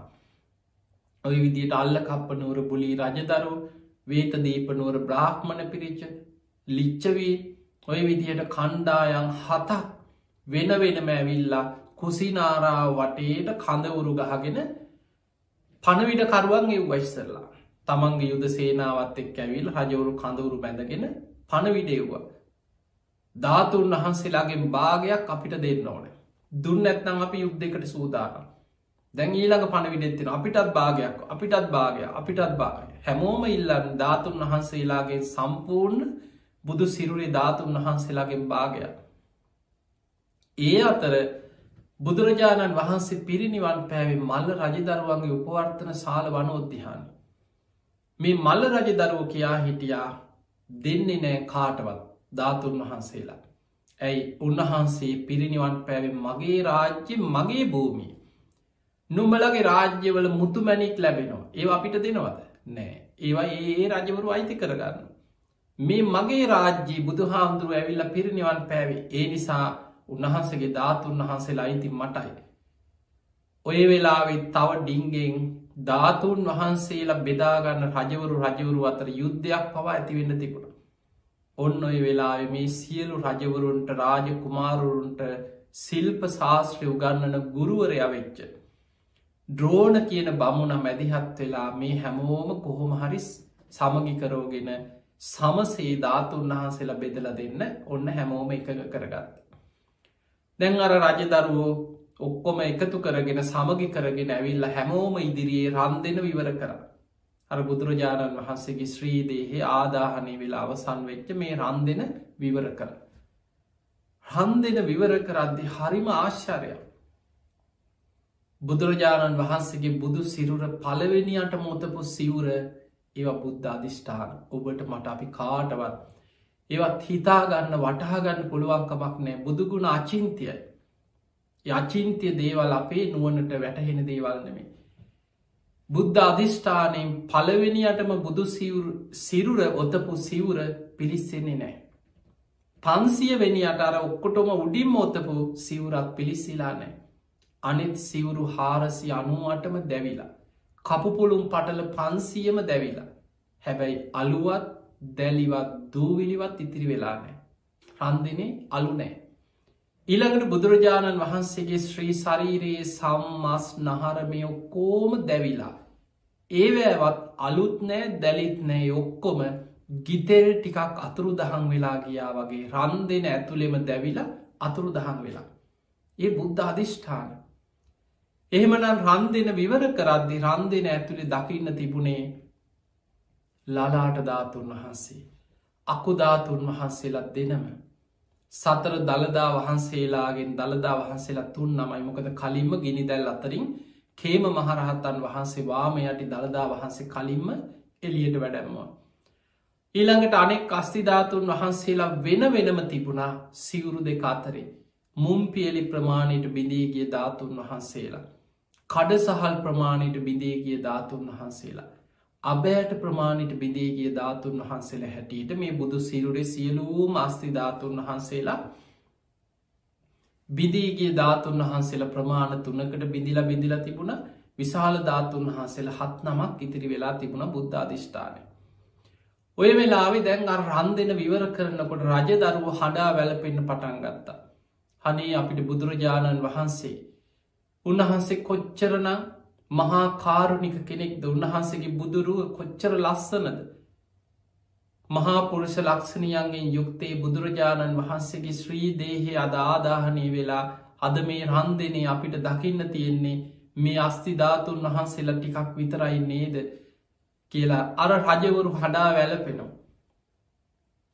ඔය විදියට අල්ල කප්පනුවර බුලි රජදරු වේත දීපනුවර බ්‍රාහ්මණ පිරිච්ච ලිච්චවී ඔය විදිහට කණ්ඩායන් හතක් වෙන වෙනම ඇවිල්ලා කුසිනාරාව වටේට කඳවුරු ගහගෙන පණවිට කරුවන් එව් වයිස්සරලා තමන්ගේ යුද සේනාවත් එක් ඇවිල් රජවරු කඳවුරු බැඳගෙන පණවිඩෙව්වා ධාතුන් වහන්සේලාගේ භාගයක් අපිට දෙන්න ඕන. දුන්න ඇත්නම් අපි යුද්ධකට සූදානම් දැන් ඊළඟ පණවිඩෙත්තින අපිටත් භාගයක් අපිටත් භාගය අපිටත් භාගය හැමෝම ඉල්ලන් ධාතුන් වහන්සේලාගේ සම්පූර්ණ බුදු සිරුරේ ධාතුන් වහන්සේලාගේ භාගයක්. ඒ අතර බුදුරජාණන් වහන්සේ පිරිනිවන් පෑවේ මල්ල රජදරුවන්ගේ උපවර්තන සාල වනෝද්දිහාන මේ මල්ල රජදරුව කියා හිටියා දෙන්නේ නෑ කාටවත් ධාතුන් වහන්සේලා. ඇයි උන්වහන්සේ පිරිනිවන් පැවෙන් මගේ රාජ්‍ය මගේ භූමි. නුම්බලගේ රාජ්‍යවල මුතුමැනික් ලැබෙනවා ඒ අපිට දෙනවද නෑ ඒවා ඒ රජවරු අයිති කරගන්න. මේ මගේ රාජ්‍යී බුදු හාමුදුරුව ඇවිල්ල පිරිනිවන් පැවේ ඒ නිසා උන්වහන්සගේ ධාතුන් වහන්සේලා අයිති මටයි. ඔය වෙලාවෙත් තව ඩිංගෙන් ධාතුන් වහන්සේලා බෙදාගන්න රජවරු රජවරු අතර යුද්ධයක් පවා ඇතිවෙන්න තිබුණ. ඔන්න ඔය වෙලාවෙ මේ සියලු රජවරුන්ට රාජ කුමාරුරුන්ට සිල්ප ශාස්ත්‍රය උගන්නන ගුරුවරය වෙච්ච. ද්‍රෝණ කියන බමුණ මැදිහත් වෙලා මේ හැමෝම කොහොම හරි සමගිකරෝගෙන සමසේ ධාතුන් වහන්සේලා බෙදල දෙන්න ඔන්න හැමෝම එකඟ කරගත්ත. දැන් අර රජදරුවෝ ඔක්කොම එකතු කරගෙන සමගි කරගෙන ඇවිල්ල හැමෝම ඉදිරියේ රන් දෙන විවර කරන්න. අර බුදුරජාණන් වහන්සේගේ ශ්‍රීදේහේ ආදාහනය වෙලා අවසන් වෙච්ච මේ රන් දෙන විවර කර. රන් දෙන විවර කරද්දි හරිම ආශ්චරයක්. බුදුරජාණන් වහන්සේගේ බුදු සිරුර පලවෙනියට මොතපු සිවුර ඒව බුද්ධ අධිෂ්ඨාන ඔබට මට අපි කාටවත් ඒවත් හිතාගන්න වටහාගන්න පුළුවන්කමක් නෑ බුදුගුණ අචින්තියයි. යචින්තිය දේවල් අපේ නුවනට වැටහෙන දේවල් නෙමේ. බුද්ධ අධිෂ්ඨානයෙන් පළවෙනියටම බුදු සිරුර ඔතපු සිවුර පිළිස්සෙන්නේ නෑ. පන්සිය වෙනි අටර ඔක්කොටොම උඩින් මෝතපු සිවුරත් පිළිස්සිලා නෑ. අනෙත් සිවුරු හාරසි අනුවටම දැවිලා. කපුපුළුම් පටල පන්සියම දැවිලා. හැබැයි අලුවත් දැලිවත් දූවිලිවත් ඉතිරි වෙලා නෑ. රන්දිනේ අලු නෑ. ඊළඟට බුදුරජාණන් වහන්සේගේ ශ්‍රී ශරීරයේ සම්මස් නහරමය ඔක්කෝම දැවිලා. ඒවෑවත් අලුත් නෑ දැලිත් නෑ ඔක්කොම ගිතෙල් ටිකක් අතුරු දහන් වෙලා ගියා වගේ රන් දෙන ඇතුළෙම දැවිලා අතුරු දහන් වෙලා. ඒ බුද්ධ අධිෂ්ඨාන. එහෙමනම් රන් දෙන විවර කරද්දි රන් දෙන ඇතුළෙ දකින්න තිබුණේ ලලාට ධාතුන් වහන්සේ. අකුධාතුන් වහන්සේලත් දෙනම සතර දළදා වහන්සේලාගෙන් දළදා වහන්සේලා තුන් නමයි මොකද කලින්ම ගිනි දැල් අතරින් කේම මහරහත්තන් වහන්සේ වාම යටි දළදා වහන්සේ කලින්ම එලියට වැඩැම්වා. ඊළඟට අනෙක් අස්තිධාතුන් වහන්සේලා වෙන වෙනම තිබුණා සිවුරු දෙක අතරේ මුම්පියලි ප්‍රමාණයට බිඳීගිය ධාතුන් වහන්සේලා. කඩ සහල් ප්‍රමාණයට බිඳේගිය ධාතුන් වහන්සේලා. අබෑට ප්‍රමාණිට බිඳේගිය ධාතුන් වහන්සේලා හැටියට මේ බුදු සිරුරේ සියලූ මස්ති ධාතුන් වහන්සේලා බිදීගේ ධාතුන් වහන්සේලා ප්‍රමාණ තුනකට බිඳිල බිඳිල තිබුණ විශාල ධාතුන් වහන්සේලා හත් නමක් ඉතිරි වෙලා තිබුණ බුද්ධ අධිෂ්ඨානය. ඔය වෙලාවෙ දැන් අර රන් දෙන විවර කරනකොට රජ දරුව හඩා වැලපෙන්න්න පටන් ගත්තා. හනේ අපිට බුදුරජාණන් වහන්සේ. උන්වහන්සේ කොච්චරනම් මහා කාරුණික කෙනෙක්ද උන්වහන්සේගේ බුදුරුව කොච්චර ලස්සනද. මහාපුරුෂ ලක්ෂණයන්ගෙන් යුක්තේ බුදුරජාණන් වහන්සේගේ ශ්‍රී දේහය අද ආදාහනය වෙලා අද මේ රන්දනේ අපිට දකින්න තියෙන්නේ මේ අස්තිධාතුන් වහන්සේලා ටිකක් විතරයි නේද කියලා අර රජවරු හඩා වැලපෙනවා.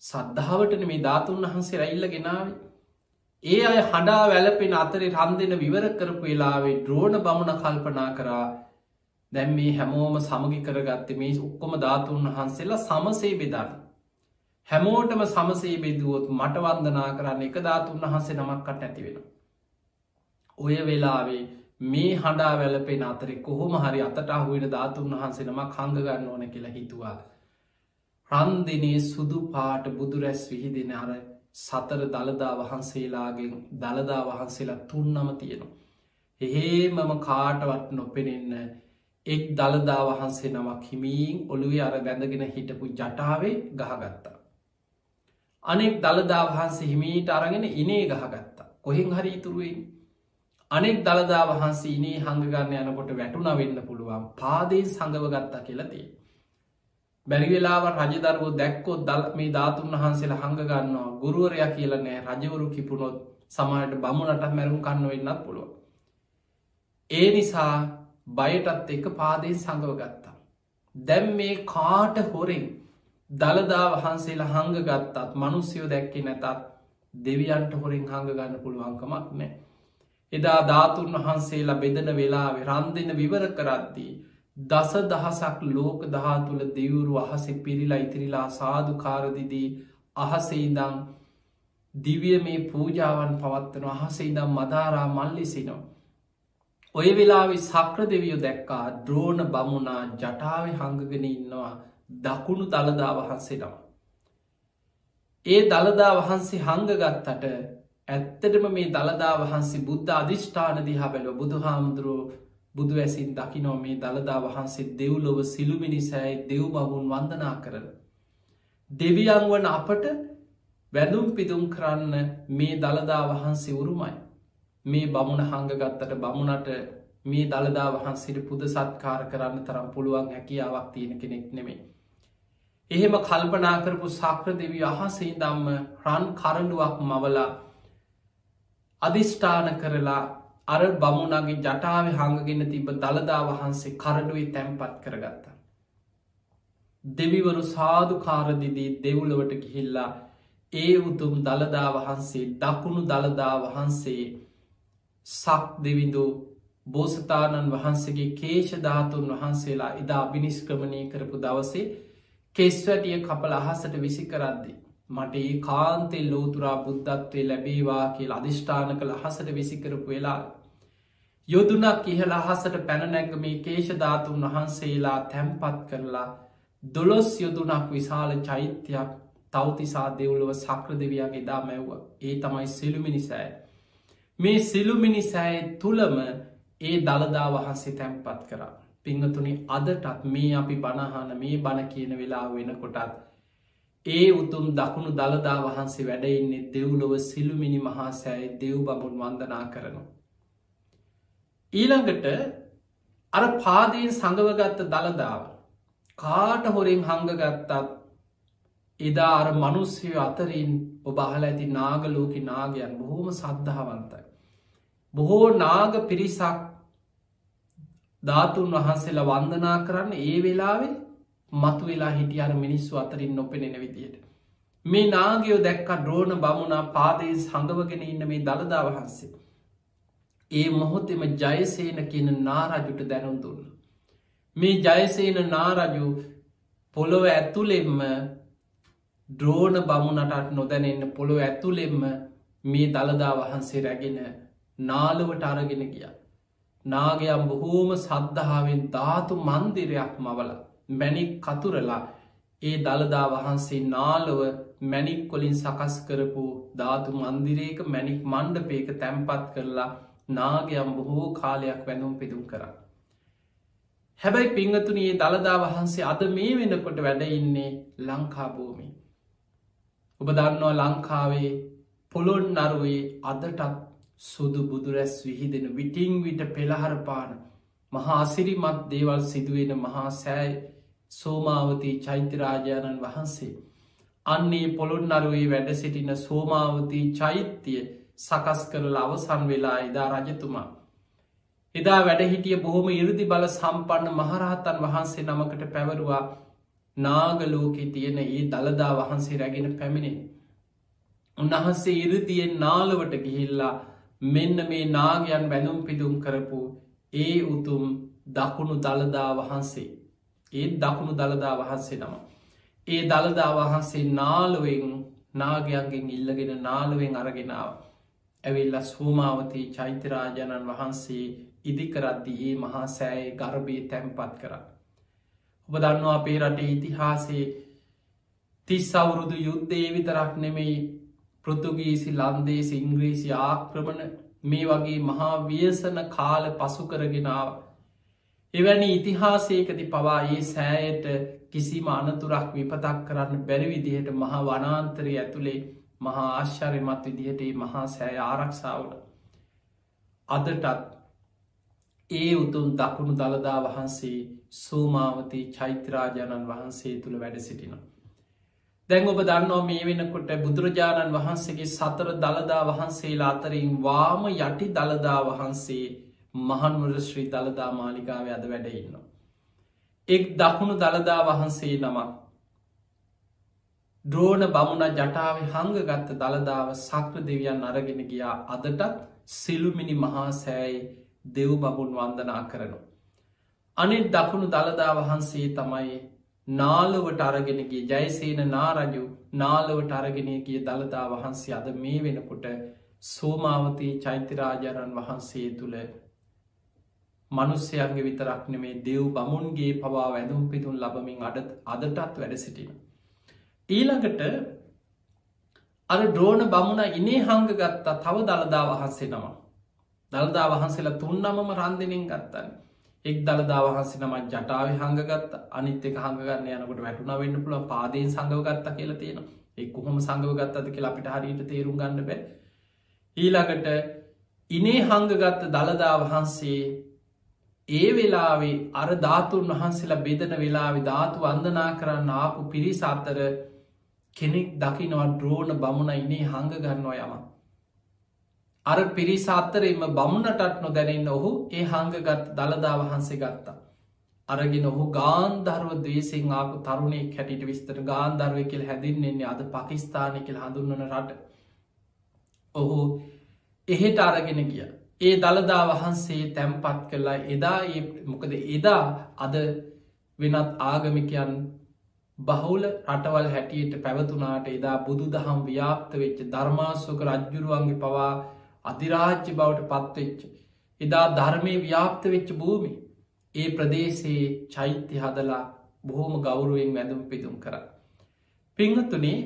සද්ධාවටන මේ ධාතුන් වහන්සේ රැල්ල ගෙනාවේ ඒ අය හඬා වැලපෙන අතරේ රන් දෙන විවර කරපු වෙලාවේ ද්‍රෝණ බමුණ කල්පනා කරා දැම් මේ හැමෝම සමගි කරගත්ත මේ ඔක්කොම ධාතුන් වහන්සේලා සමසේ බෙදන්න. හැමෝටම සමසේ බෙදුවොත් මට වන්දනා කරන්න එක ධාතුන් වහන්සේ නමක්කට ඇතිවෙන. ඔය වෙලාවේ මේ හඬා වැලපෙන අතරෙ කොහොම හරි අතට අහුවෙන ධාතුන් වහන්සේ නමක් හඟගන්න ඕන කියලා හිතුවා. රන්දිනේ සුදු පාට බුදුරැස් විහිදෙන අර සතර දළදා වහන්සේලාගෙන් දළදා වහන්සේලා තුන්නම තියෙනවා. එහෙමම කාටවත් නොපෙනෙන්න එක් දළදා වහන්සේ නමක් හිමීන් ඔළුවේ අර බැඳගෙන හිටපු ජටාවේ ගහගත්තා. අනෙක් දළදා වහන්සේ හිමීට අරගෙන ඉනේ ගහගත්තා. කොහෙන් හරි ඉතුරුවෙන්. අනෙක් දළදා වහන්සේ ඉනේ හඟගන්න යනකොට වැටුන වෙන්න පුළුවන් පාදයෙන් සඟව ගත්තා කියලතිේ. බැරිවෙලාව රජදරුව දැක්කොත් දල් මේ ධාතුන් වහන්සේලා හඟගන්නවා ගුරුවරයා කියලනෑ රජවරු කිපුණොත් සමහට බමුණට මැරුම් කන්න වෙන්නත් පුළුව. ඒ නිසා බයටත් එක පාදයෙන් සඟව ගත්තා. දැම් මේ කාට හොරෙන් දළදා වහන්සේලා හංග ගත්තත් මනුස්්‍යයෝ දැක්කෙ නැතත් දෙවියන්ට හොරින් හඟ ගන්න පුළුවන්කමක් නෑ. එදා ධාතුන් වහන්සේලා බෙදන වෙලා රන් දෙන විවර කරද්දී දස දහසක් ලෝක දහා තුළ දෙවුරු අහසෙ පිරිලා ඉතිරිලා සාධකාරදිදී අහසෙයිදං දිවිය මේ පූජාවන් පවත්වන අහසෙයිදම් මදාරා මල්ලිසිනවා. ඔය වෙලාවෙ සක්‍ර දෙවියෝ දැක්කා ද්‍රෝණ බමුණා ජටාව හංගගෙන ඉන්නවා දකුණු දළදා වහන්සේනවා. ඒ දළදා වහන්සේ හංගගත්තට ඇත්තටම මේ දළදා වහන්සේ බුද්ධ අධිෂ්ඨාන දිහා බැලව බුදු හාමුදුරුවෝ බුදු ඇසින් දකිනෝ මේ දළදා වහන්සේ දෙව්ලොව සිළුමිනිසෑයි දෙව් බවුන් වන්දනා කරන. දෙවියන් වන අපට වැඳුම් පිදුම් කරන්න මේ දළදා වහන්සේ උරුමයි. මේ බමුණ හංගගත්තට බමුණට මේ දළදා වහන්සේට පුද සත්කාර කරන්න තරම් පුළුවන් හැකියාවක් තියෙන කෙනෙක් නෙමේ. එහෙම කල්පනා කරපු සක්‍ර දෙවී අහසේ දම්ම රන් කරඩුවක් මවලා අධිෂ්ඨාන කරලා අර බමුණගේ ජටාව හඟගෙන තිබ දළදා වහන්සේ කරඩුවේ තැන්පත් කරගත්තා. දෙවිවරු සාධු කාරදිදී දෙවුලවට ගිහිල්ලා ඒ උතුම් දළදා වහන්සේ දකුණු දළදා වහන්සේ සක් දෙවිඳු බෝසතාණන් වහන්සේගේ කේෂධාතුන් වහන්සේලා එදා අභිනිස්ක්‍රමණය කරපු දවසේ කෙස්වැටිය කපල අහසට විසි කරද්දි. මට ඒ කාන්තෙල් ලෝතුරා බුද්ධත්වය ලැබේවා කියල අධිෂ්ඨාන කළ හසට විසිකරපු වෙලා. යොදුනක් ඉහල අහසට පැනනැග මේ කේෂධාතුන් වහන්සේලා තැම්පත් කරලා දොළොස් යොදුනක් විශාල චෛත්‍යයක් තවතිසා දෙවුලුව සක්‍ර දෙවියන් එදා මැව්ව ඒ තමයි සිළුමිනිසෑ. මේ සිළුමිනිසෑය තුළම ඒ දළදා වහන්සේ තැම්පත් කරා. පිංහතුනි අදටත් මේ අපි බණහන මේ බණ කියන වෙලා වෙන කොටත් ඒ උතුම් දකුණු දළදා වහන්සේ වැඩඉන්නේ දෙව්ලොව සිළුමිනි මහා සෑයි දෙව් බමුන් වන්දනා කරනවා. ඊළඟට අර පාදයෙන් සඟවගත්ත දළදාව කාට හොරෙන් හංගගත්තත් එදා අර මනුස්්‍යය අතරින් ඔබ අහල ඇති නාගලෝක නාගයන් බොහෝම සද්ධාවන්තයි. බොහෝ නාග පිරිසක් ධාතුන් වහන්සේලා වන්දනා කරන්න ඒ වෙලාවේ මතු වෙලා හිටිය අර මිනිස්සු අතරින් නොපෙනෙන විදියට. මේ නාගයෝ දැක්ක ද්‍රෝණ බමුණා පාදයේ සඟවගෙන ඉන්න මේ දළදා වහන්සේ. ඒ මොහොතෙම ජයසේන කියන නාරජුට දැනුම් දුන්න. මේ ජයසේන නාරජු පොළොව ඇතුළෙෙම්ම ද්‍රෝණ බමුණටත් නොදැනෙන්න පොළොව ඇතුළෙෙම්ම මේ දළදා වහන්සේ රැගෙන නාලුවට අරගෙන ගිය. නාගයම් බොහෝම සද්ධාවෙන් ධාතු මන්දිරයක් මවලා මැණික් කතුරලා ඒ දළදා වහන්සේ නාලොව මැනික් කොලින් සකස් කරපු ධාතු මන්දිරේක මැනික් මණ්ඩපේක තැම්පත් කරලා නාගයම් බොහෝ කාලයක් වැඳුම් පිදුම් කර. හැබැයි පිංහතුනයේ දළදා වහන්සේ අද මේ වෙනකොට වැඩඉන්නේ ලංකාභූමි. ඔබ දන්නවා ලංකාවේ පොළොන් නරුවේ අදටත් සුදු බුදුරැස් විහිදෙන විටිං විට පෙළහරපාන මහා අසිරිමත් දේවල් සිදුවෙන මහා සෑයි සෝමාවතී චෛත්‍යරාජාණන් වහන්සේ. අන්නේ පොළොන් නරුවේ වැඩ සිටින සෝමාවතී චෛත්‍යය සකස් කරල අවසන් වෙලා එදා රජතුමා. එදා වැඩහිටිය බොහොම ඉරදි බල සම්පන්න මහරහතන් වහන්සේ නමකට පැවරුවා නාගලෝකෙ තියෙන ඒ දළදා වහන්සේ රැගෙන පැමිණේ. උන්වහන්සේ ඉරදියෙන් නාලවට ගිහිල්ලා මෙන්න මේ නාගයන් වැනුම් පිදුම් කරපු ඒ උතුම් දකුණු දළදා වහන්සේ ඒත් දකුණු දළදා වහන්සේ නම. ඒ දළදා වහන්සේ නාලුවෙන් නාගයන්ගෙන් ඉල්ලගෙන නාලුවෙන් අරගෙනාව. ඇවිල්ල සූමාවතී චෛත්‍යරාජනන් වහන්සේ ඉදිකරද්දී ඒ මහා සෑය ගර්භය තැම්පත් කර. ඔබ දන්නවා අපේ රටේ ඉතිහාසේ තිස් අවුරුදු යුද්ධේ විතරක් නෙමෙයි පෘතුගීසි ලන්දේ සිංග්‍රීසි ආක්‍රමණ මේ වගේ මහා වියසන කාල පසු කරගෙනාව. එවැනි ඉතිහාසයකති පවා ඒ සෑයට කිසිම අනතුරක් විපතක් කරන්න බැරි විදිහට මහා වනාන්තරය ඇතුළේ මහා ආශ්චර්යමත් විදිහට මහා සෑය ආරක්ෂාවට. අදටත් ඒ උතුම් දකුණු දළදා වහන්සේ සූමාවතී චෛත්‍රාජාණන් වහන්සේ තුළ වැඩ සිටිනවා. දැන් ඔබ දන්නවා මේ වෙනකොට බුදුරජාණන් වහන්සේගේ සතර දළදා වහන්සේලා අතරින් වාම යටි දළදා වහන්සේ මහන්වර ශ්‍රී දළදා මාලිකාව අද වැඩඉන්න. එක් දකුණු දළදා වහන්සේ නමක් ද්‍රෝණ බමුණ ජටාව හංගගත්ත දළදාව සක්‍ර දෙවියන් අරගෙන ගියා අදටත් සිළුමිනි මහා සෑයි දෙව් බබුන් වන්දනා කරනු. අනිත් දකුණු දළදා වහන්සේ තමයි නාලුවට අරගෙනගේ ජයසේන නාරජු නාලුවට අරගෙන කිය දළදා වහන්සේ අද මේ වෙනකොට සෝමාවතී චෛත්‍යරාජාණන් වහන්සේ තුළ මනුස්්‍යයන්ගේ විතරක් නෙමේ දෙව් බමුන්ගේ පවා වැදුම් පිතුන් ලබමින් අඩ අදටත් වැඩ සිටින. ඊළඟට අර ද්‍රෝණ බමුණ ඉනේ හංග ගත්තා තව දළදා වහන්සේ නම. දළදා වහන්සේලා තුන්නමම රන්දිනින් ගත්තන්න. එක් දළදා වහන්සේ නම ජටාව හඟගත් අනිත් එක හඟගන්න යනකට වැටුන වෙන්න පුළ පාදයෙන් සඟවගත්ත කියලා තියෙන එක් කොහොම සඟවගත්තද කියලා අපිට හරියට තේරුම් ගන්න බෑ ඊළඟට ඉනේ හංගගත්ත දළදා වහන්සේ ඒ වෙලාවේ අර ධාතුන් වහන්සේලා බෙදන වෙලාවෙ ධාතු වන්දනා කරන්න ආපු පිරිස අත්තර කෙනෙක් දකිනවා ද්‍රෝණ බමුණ ඉනේ හඟ ගන්නවා යම අර පිරිසාත්තරෙම බමුණටත් නොදැනන්න ඔහු ඒ හංගගත් දළදා වහන්සේ ගත්තා. අරගෙන ඔහු ගාන්ධර්ව දවේසිං ආපු තරුණේ කැටිට විස්තර ගාන්ධර්වය කෙල් හැදින්නෙන්නේ අද පකිස්ථානය කෙල් හඳුන්වන රට. ඔහු එහෙට අරගෙන ගිය. ඒ දළදා වහන්සේ තැම්පත් කරලා එදා මොකද එදා අද වෙනත් ආගමිකයන් බහුල රටවල් හැටියට පැවතුනාට එදා බුදු දහම් ව්‍යාප්ත වෙච්ච ධර්මාසෝක රජ්ජුරුවන්ගේ පවා අධිරාජ්‍ය බවට පත්වෙච්ච. එදා ධර්මය ව්‍යාප්ත වෙච්ච භූමි. ඒ ප්‍රදේශයේ චෛත්‍ය හදලා බොහෝම ගෞරුවෙන් වැඳුම් පිදුම් කර. පිංහතුනේ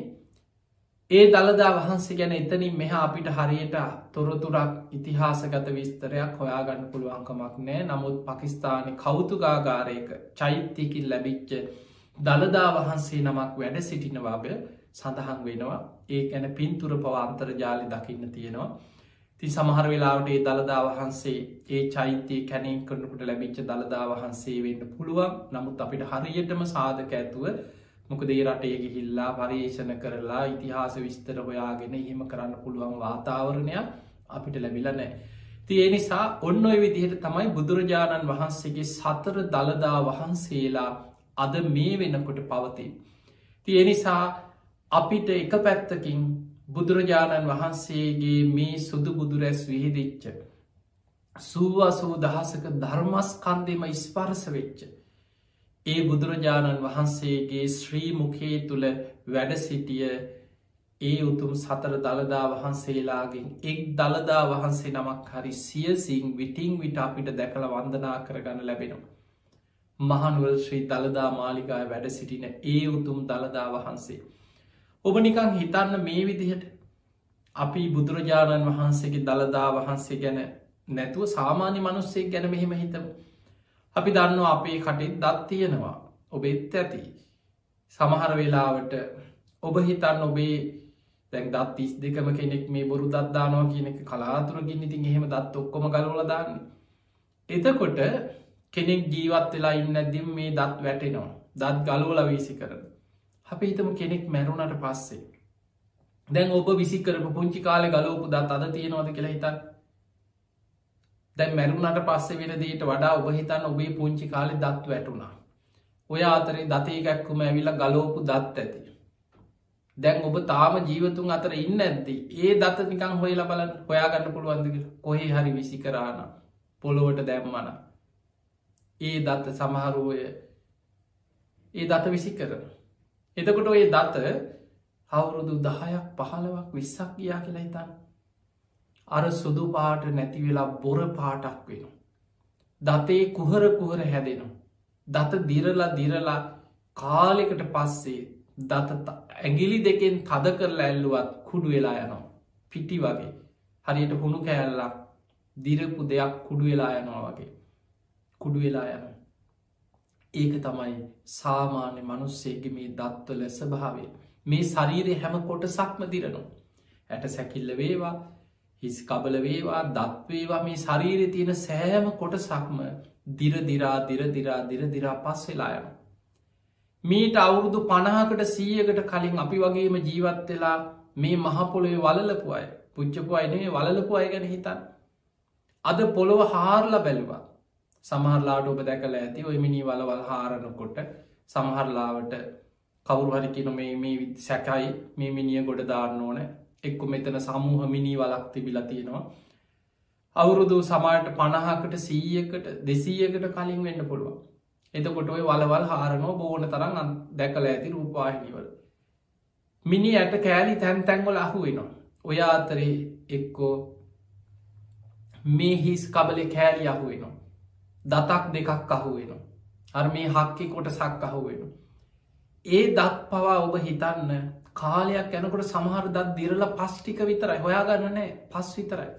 ඒ දළදා වහන්සේ ගැන එතනින් මෙහා අපිට හරියට තොරතුරක් ඉතිහාසගත විස්තරයක් හොයාගන්න පුළුවන්කමක් නෑ. නමුත් පකිස්ථානය කෞතුගාගාරයක චෛත්‍යකින් ලැබිච්ච දළදා වහන්සේ නමක් වැඩ සිටිනවාබය සඳහන් වෙනවා. ඒ ගැන පින්තුර පවාන්තර ජාලි දකින්න තියෙනවා. ති සමහර වෙලාවට ඒ දළදා වහන්සේ ඒ චෛත්‍යය කැනින් කරනකට ලැබිච්ච දළදා වහන්සේ වෙන්න පුළුවන්. නමුත් අපිට හරියටම සාධක ඇතුව මොකදේ රටේ ගිහිල්ලා පර්යේෂණ කරලා ඉතිහාස විස්තර හොයාගෙන එහෙම කරන්න පුළුවන් වාතාවරණයක් අපිට ලැබිල නෑ. තිය නිසා ඔන්න ඔය විදිහට තමයි බුදුරජාණන් වහන්සේගේ සතර දළදා වහන්සේලා අද මේ වෙනකොට පවතින්. තිය නිසා අපිට එක පැත්තකින් බුදුරජාණන් වහන්සේගේ මේ සුදු බුදුරැස් විහිදිච්ච. සූවසූ දහසක ධර්මස්කන්දෙම ස්පර්ස වෙච්ච. ඒ බුදුරජාණන් වහන්සේගේ ශ්‍රී මුකේ තුළ වැඩ සිටිය ඒ උතුම් සතර දළදා වහන්සේලාගෙන් එක් දළදා වහන්සේ නමක් හරි සියසිං විටිං විට අපිට දැකළ වන්දනා කරගන්න ලැබෙනවා. මහනුවල් ශ්‍රී දළදා මාලිකාය වැඩ සිටින ඒ උතුම් දළදා වහන්සේ. ඔබ නිකං හිතන්න මේ විදිහට අපි බුදුරජාණන් වහන්සේගේ දළදා වහන්සේ ගැන නැතුව සාමාන්‍ය මනුස්සේ ගැන මෙහෙම හිතම අපි දන්නවා අපේ කටින් දත් තියෙනවා ඔබෙත් ඇති. සමහර වෙලාවට ඔබ හිතන්න ඔබේ දැන් දත් තිස් දෙකම කෙනෙක් මේ බොරු දත්දානවා කියන එක කලාතුරගින් ඉතින් එහෙම දත් ඔක්කොම ගලවලදාන්න එතකොට කෙනෙක් ජීවත් වෙලා ඉන්න ඇදම් මේ දත් වැටෙනවා. දත් ගලෝල වීසි කරන අපි හිතම කෙනෙක් මැරුණට පස්සේ. දැන් ඔබ විසි කරපු පුංචි කාලෙ ගලෝපු දත් අද තියෙනවද කියලා හිතන් දැන් මැරුණට පස්සේ වෙන දේට වඩා ඔබ හිතන්න ඔබේ පුංචි කාලෙ දත් වැටුණා. ඔය අතරේ දතේකැක්කුම ඇවිල්ල ගලෝපු දත් ඇති. දැන් ඔබ තාම ජීවතුන් අතර ඉන්න ඇති ඒ දත නිකං හොයල බලන් හොයාගන්න පුළුවන්දක කොහේ හරි විසි කරාන පොළොවට දැම්මන ඒ දත්ත සමහරුවය ඒ දත විසි කරන එතකොට ඔය දත අවුරුදු දහයක් පහළවක් විස්සක් ගියා කියලා හිතන්න. අර සුදු පාට නැති වෙලා බොර පාටක් වෙන. දතේ kuhර kuhර හැදෙනවා. දත දිරලා දිරලා කාලෙකට පස්සේ දත ඇගිලි දෙකෙන් තද කරලා ඇල්ලුවත් කුඩු වෙලා යනවා. පිටි වගේ හරියට හුණු කෑල්ලක් දිරපු දෙයක් කුඩු වෙලා යනවා වගේ. කුඩු වෙලා යන. ඒක තමයි සාමාන්‍ය මනුස්සේගේ මේ දත්වල ස්භාවේ. මේ ශරීරය හැම කොට සක්ම දිරනවා. ඇට සැකිල්ල වේවා හිස් කබල වේවා දත්වේවා මේ ශරීරය තියෙන සෑම කොට සක්ම දිරදිරා දිරදිරා දිරදිරා පස් වෙලා යන. මීට අවුරුදු පණහකට සීයකට කලින් අපි වගේම ජීවත් වෙලා මේ මහපොළොේ වලලපු අය පුච්චපු අයිනේ වලපු අය ගැන හිතන්. අද පොළොව හාරලා බැලවා සමහරලාට ඔබ දැකල ඇති ඔය මිනි වලවල් හාරණකොට සමහරලාවට කවුරු හරිකින මේ මේ සැකයි මේ මිනිිය ගොඩ දාන්න ඕන එක්කු මෙතන සමූහ මිනී වලක් තිබිල තියෙනවා. අවුරුදු සමාට පණහාකට සීයකට දෙසීයකට කලින් වෙන්න පුළුවන්. එතකොට ඔය වලවල් හාරනෝ බෝන තරම් දැකල ඇති රූපාහිනිවල මිනි ඇට කෑලි තැන් තැන්වල අහු වෙනවා. ඔය අතරේ එක්කෝ මේ හිස් කබලෙ කෑලි අහු වෙනවා. දතක් දෙකක් අහු වෙනවා. අර මේ හක්කි කොට සක් අහු වෙනවා. ඒ දත් පවා ඔබ හිතන්න කාලයක් යැනකොට සමහර දත් දිරල පස්්ටික විතරයි හොයාගන්න නෑ පස් විතරයි.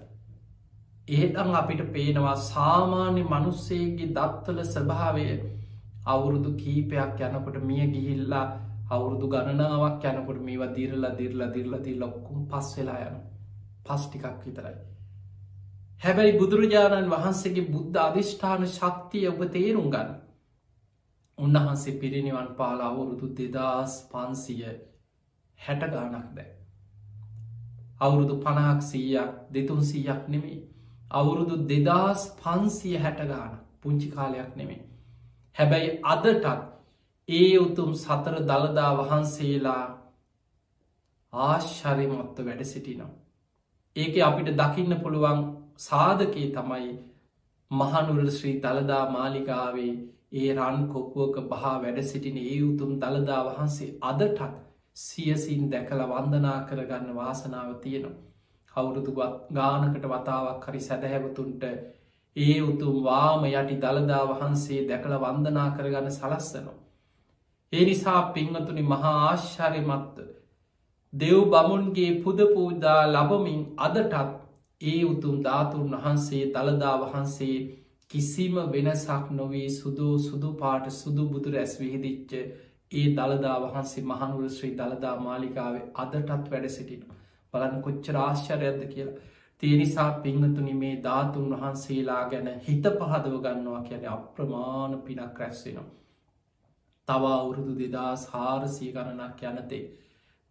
ඒතන් අපිට පේනවා සාමාන්‍ය මනුස්සේගේ දත්වල ස්භාවය අවුරුදු කීපයක් යනකොට මිය ගිහිල්ලා අවුරුදු ගණනාවක් යනකොට මේවා දිරලා දිරලා දිරලදී ලොක්කුම් පස් වෙලා යන පස්්ටිකක් විතරයි. හැබැයි බුදුරජාණන් වහන්සේගේ බුද්ධ අධිෂ්ඨාන ශක්තිය ඔබ තේරුම් ගන්න. උන්වහන්සේ පිරිනිවන් පාලා අවුරුදු දෙදස් පන්සිය හැට ගානක් දැ. අවුරුදු පණහක් සීයක් දෙතුන් සීයක් නෙමේ අවුරුදු දෙදස් පන්සිය හැට ගාන පුංචි කාලයක් නෙමේ. හැබැයි අදටත් ඒ උතුම් සතර දළදා වහන්සේලා ආශ්චරිමොත්ත වැඩ සිටිනවා. ඒක අපිට දකින්න පුළුවන් සාධකයේ තමයි මහනුර ශ්‍රී දළදා මාලිකාවේ ඒ රන් කොපුුවක බහා වැඩ සිටින ඒ උතුම් දළදා වහන්සේ අදටත් සියසින් දැකළ වන්දනා කරගන්න වාසනාව තියෙනවා. කවුරුදු ගානකට වතාවක් හරි සැදැහැවතුන්ට ඒ උතුම් වාම යටි දළදා වහන්සේ දැකළ වන්දනා කරගන්න සලස්සනවා. ඒ නිසා පිංහතුනි මහා ආශ්චර්යමත්ත දෙව් බමුන්ගේ පුද පූදා ලබමින් අදටත් ඒ උතුම් ධාතුන් වහන්සේ දළදා වහන්සේ කිසිම වෙනසක් නොවී සුදු සුදු පාට සුදු බුදු රැස් විහිදිච්ච ඒ දළදා වහන්සේ මහනුර ශ්‍රී දළදා මාලිකාවේ අදටත් වැඩ සිටින බලන් කොච්ච රාශ්චරයක්ද කියලා තියනිසා පිංහතුනි මේ ධාතුන් වහන්සේලා ගැන හිත පහදව ගන්නවා කියන අප්‍රමාණ පිනක් රැස්වෙනවා. තවා අවුරුදු දෙදා සාරසී ගණනක් යනතේ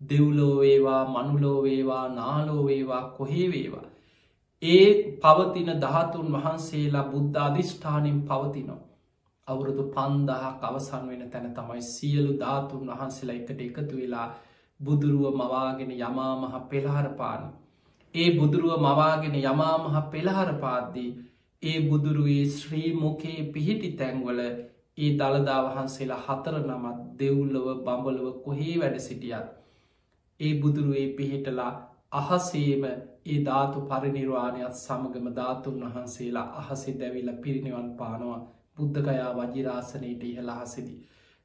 දෙව්ලෝවේවා මනුලෝවේවා නාලෝවේවා කොහේ වේවා ඒ පවතින දහතුන් වහන්සේලා බුද්ධ අධිෂ්ඨානින් පවතිනවා. අවුරුදු පන්දහක් අවසන් වෙන තැන තමයි සියලු ධාතුන් වහන්සේලා එකට එකතු වෙලා බුදුරුව මවාගෙන යමාමහ පෙළහරපාන. ඒ බුදුරුව මවාගෙන යමාමහ පෙළහර පාද්දී ඒ බුදුරුවේ ශ්‍රී මුකේ පිහිටි තැන්වල ඒ දළදා වහන්සේලා හතර නමත් දෙව්ලව බඹලව කොහේ වැඩ සිටියත්. ඒ බුදුරුවේ පිහිටලා අහසේම ඒ ධාතු පරිනිර්වාණයත් සමගම ධාතුන් වහන්සේලා අහසේ දැවිල පිරිනිවන් පානවා බුද්ධකයා වජිරාසනයට ඉහළ අහසෙදි.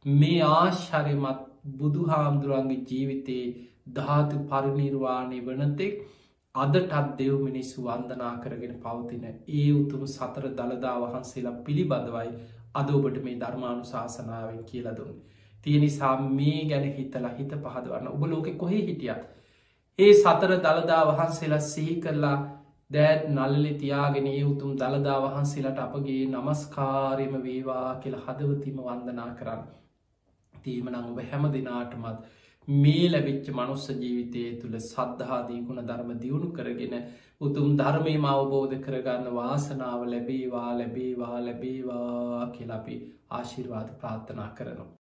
මේ ආශ්චරයමත් බුදුහාමුදුරන්ගේ ජීවිතයේ ධාතු පරිනිර්වාණය වනතෙක් අදටත් දෙව් මිනිස්සු වන්දනා කරගෙන පවතින ඒ උතුම් සතර දළදා වහන්සේලා පිළිබඳවයි අද ඔබට මේ ධර්මානු ශාසනාවෙන් කියලදුන්. තිය නිසා මේ ගැන හිතලා හිත පහදවන්න ඔබ ලෝකෙ කොහෙ හිටියත්. ඒ සතර දළදා වහන්සේලා සිහි කරලා දෑත් නල්ලි තියාගෙන ඒ උතුම් දළදා වහන්සේලට අපගේ නමස්කාරයම වේවා කියල හදවතිම වන්දනා කරන්න. තීමනං ඔබ හැම දෙනාටමත් මේ ලැබිච්ච මනුස්ස ජීවිතය තුළ සද්ධහාදීකුණ ධර්ම දියුණු කරගෙන උතුම් ධර්මයම අවබෝධ කරගන්න වාසනාව ලැබේවා ලැබේවා ලැබේවා කියලපි ආශිර්වාද ප්‍රාර්ථනා කරනවා.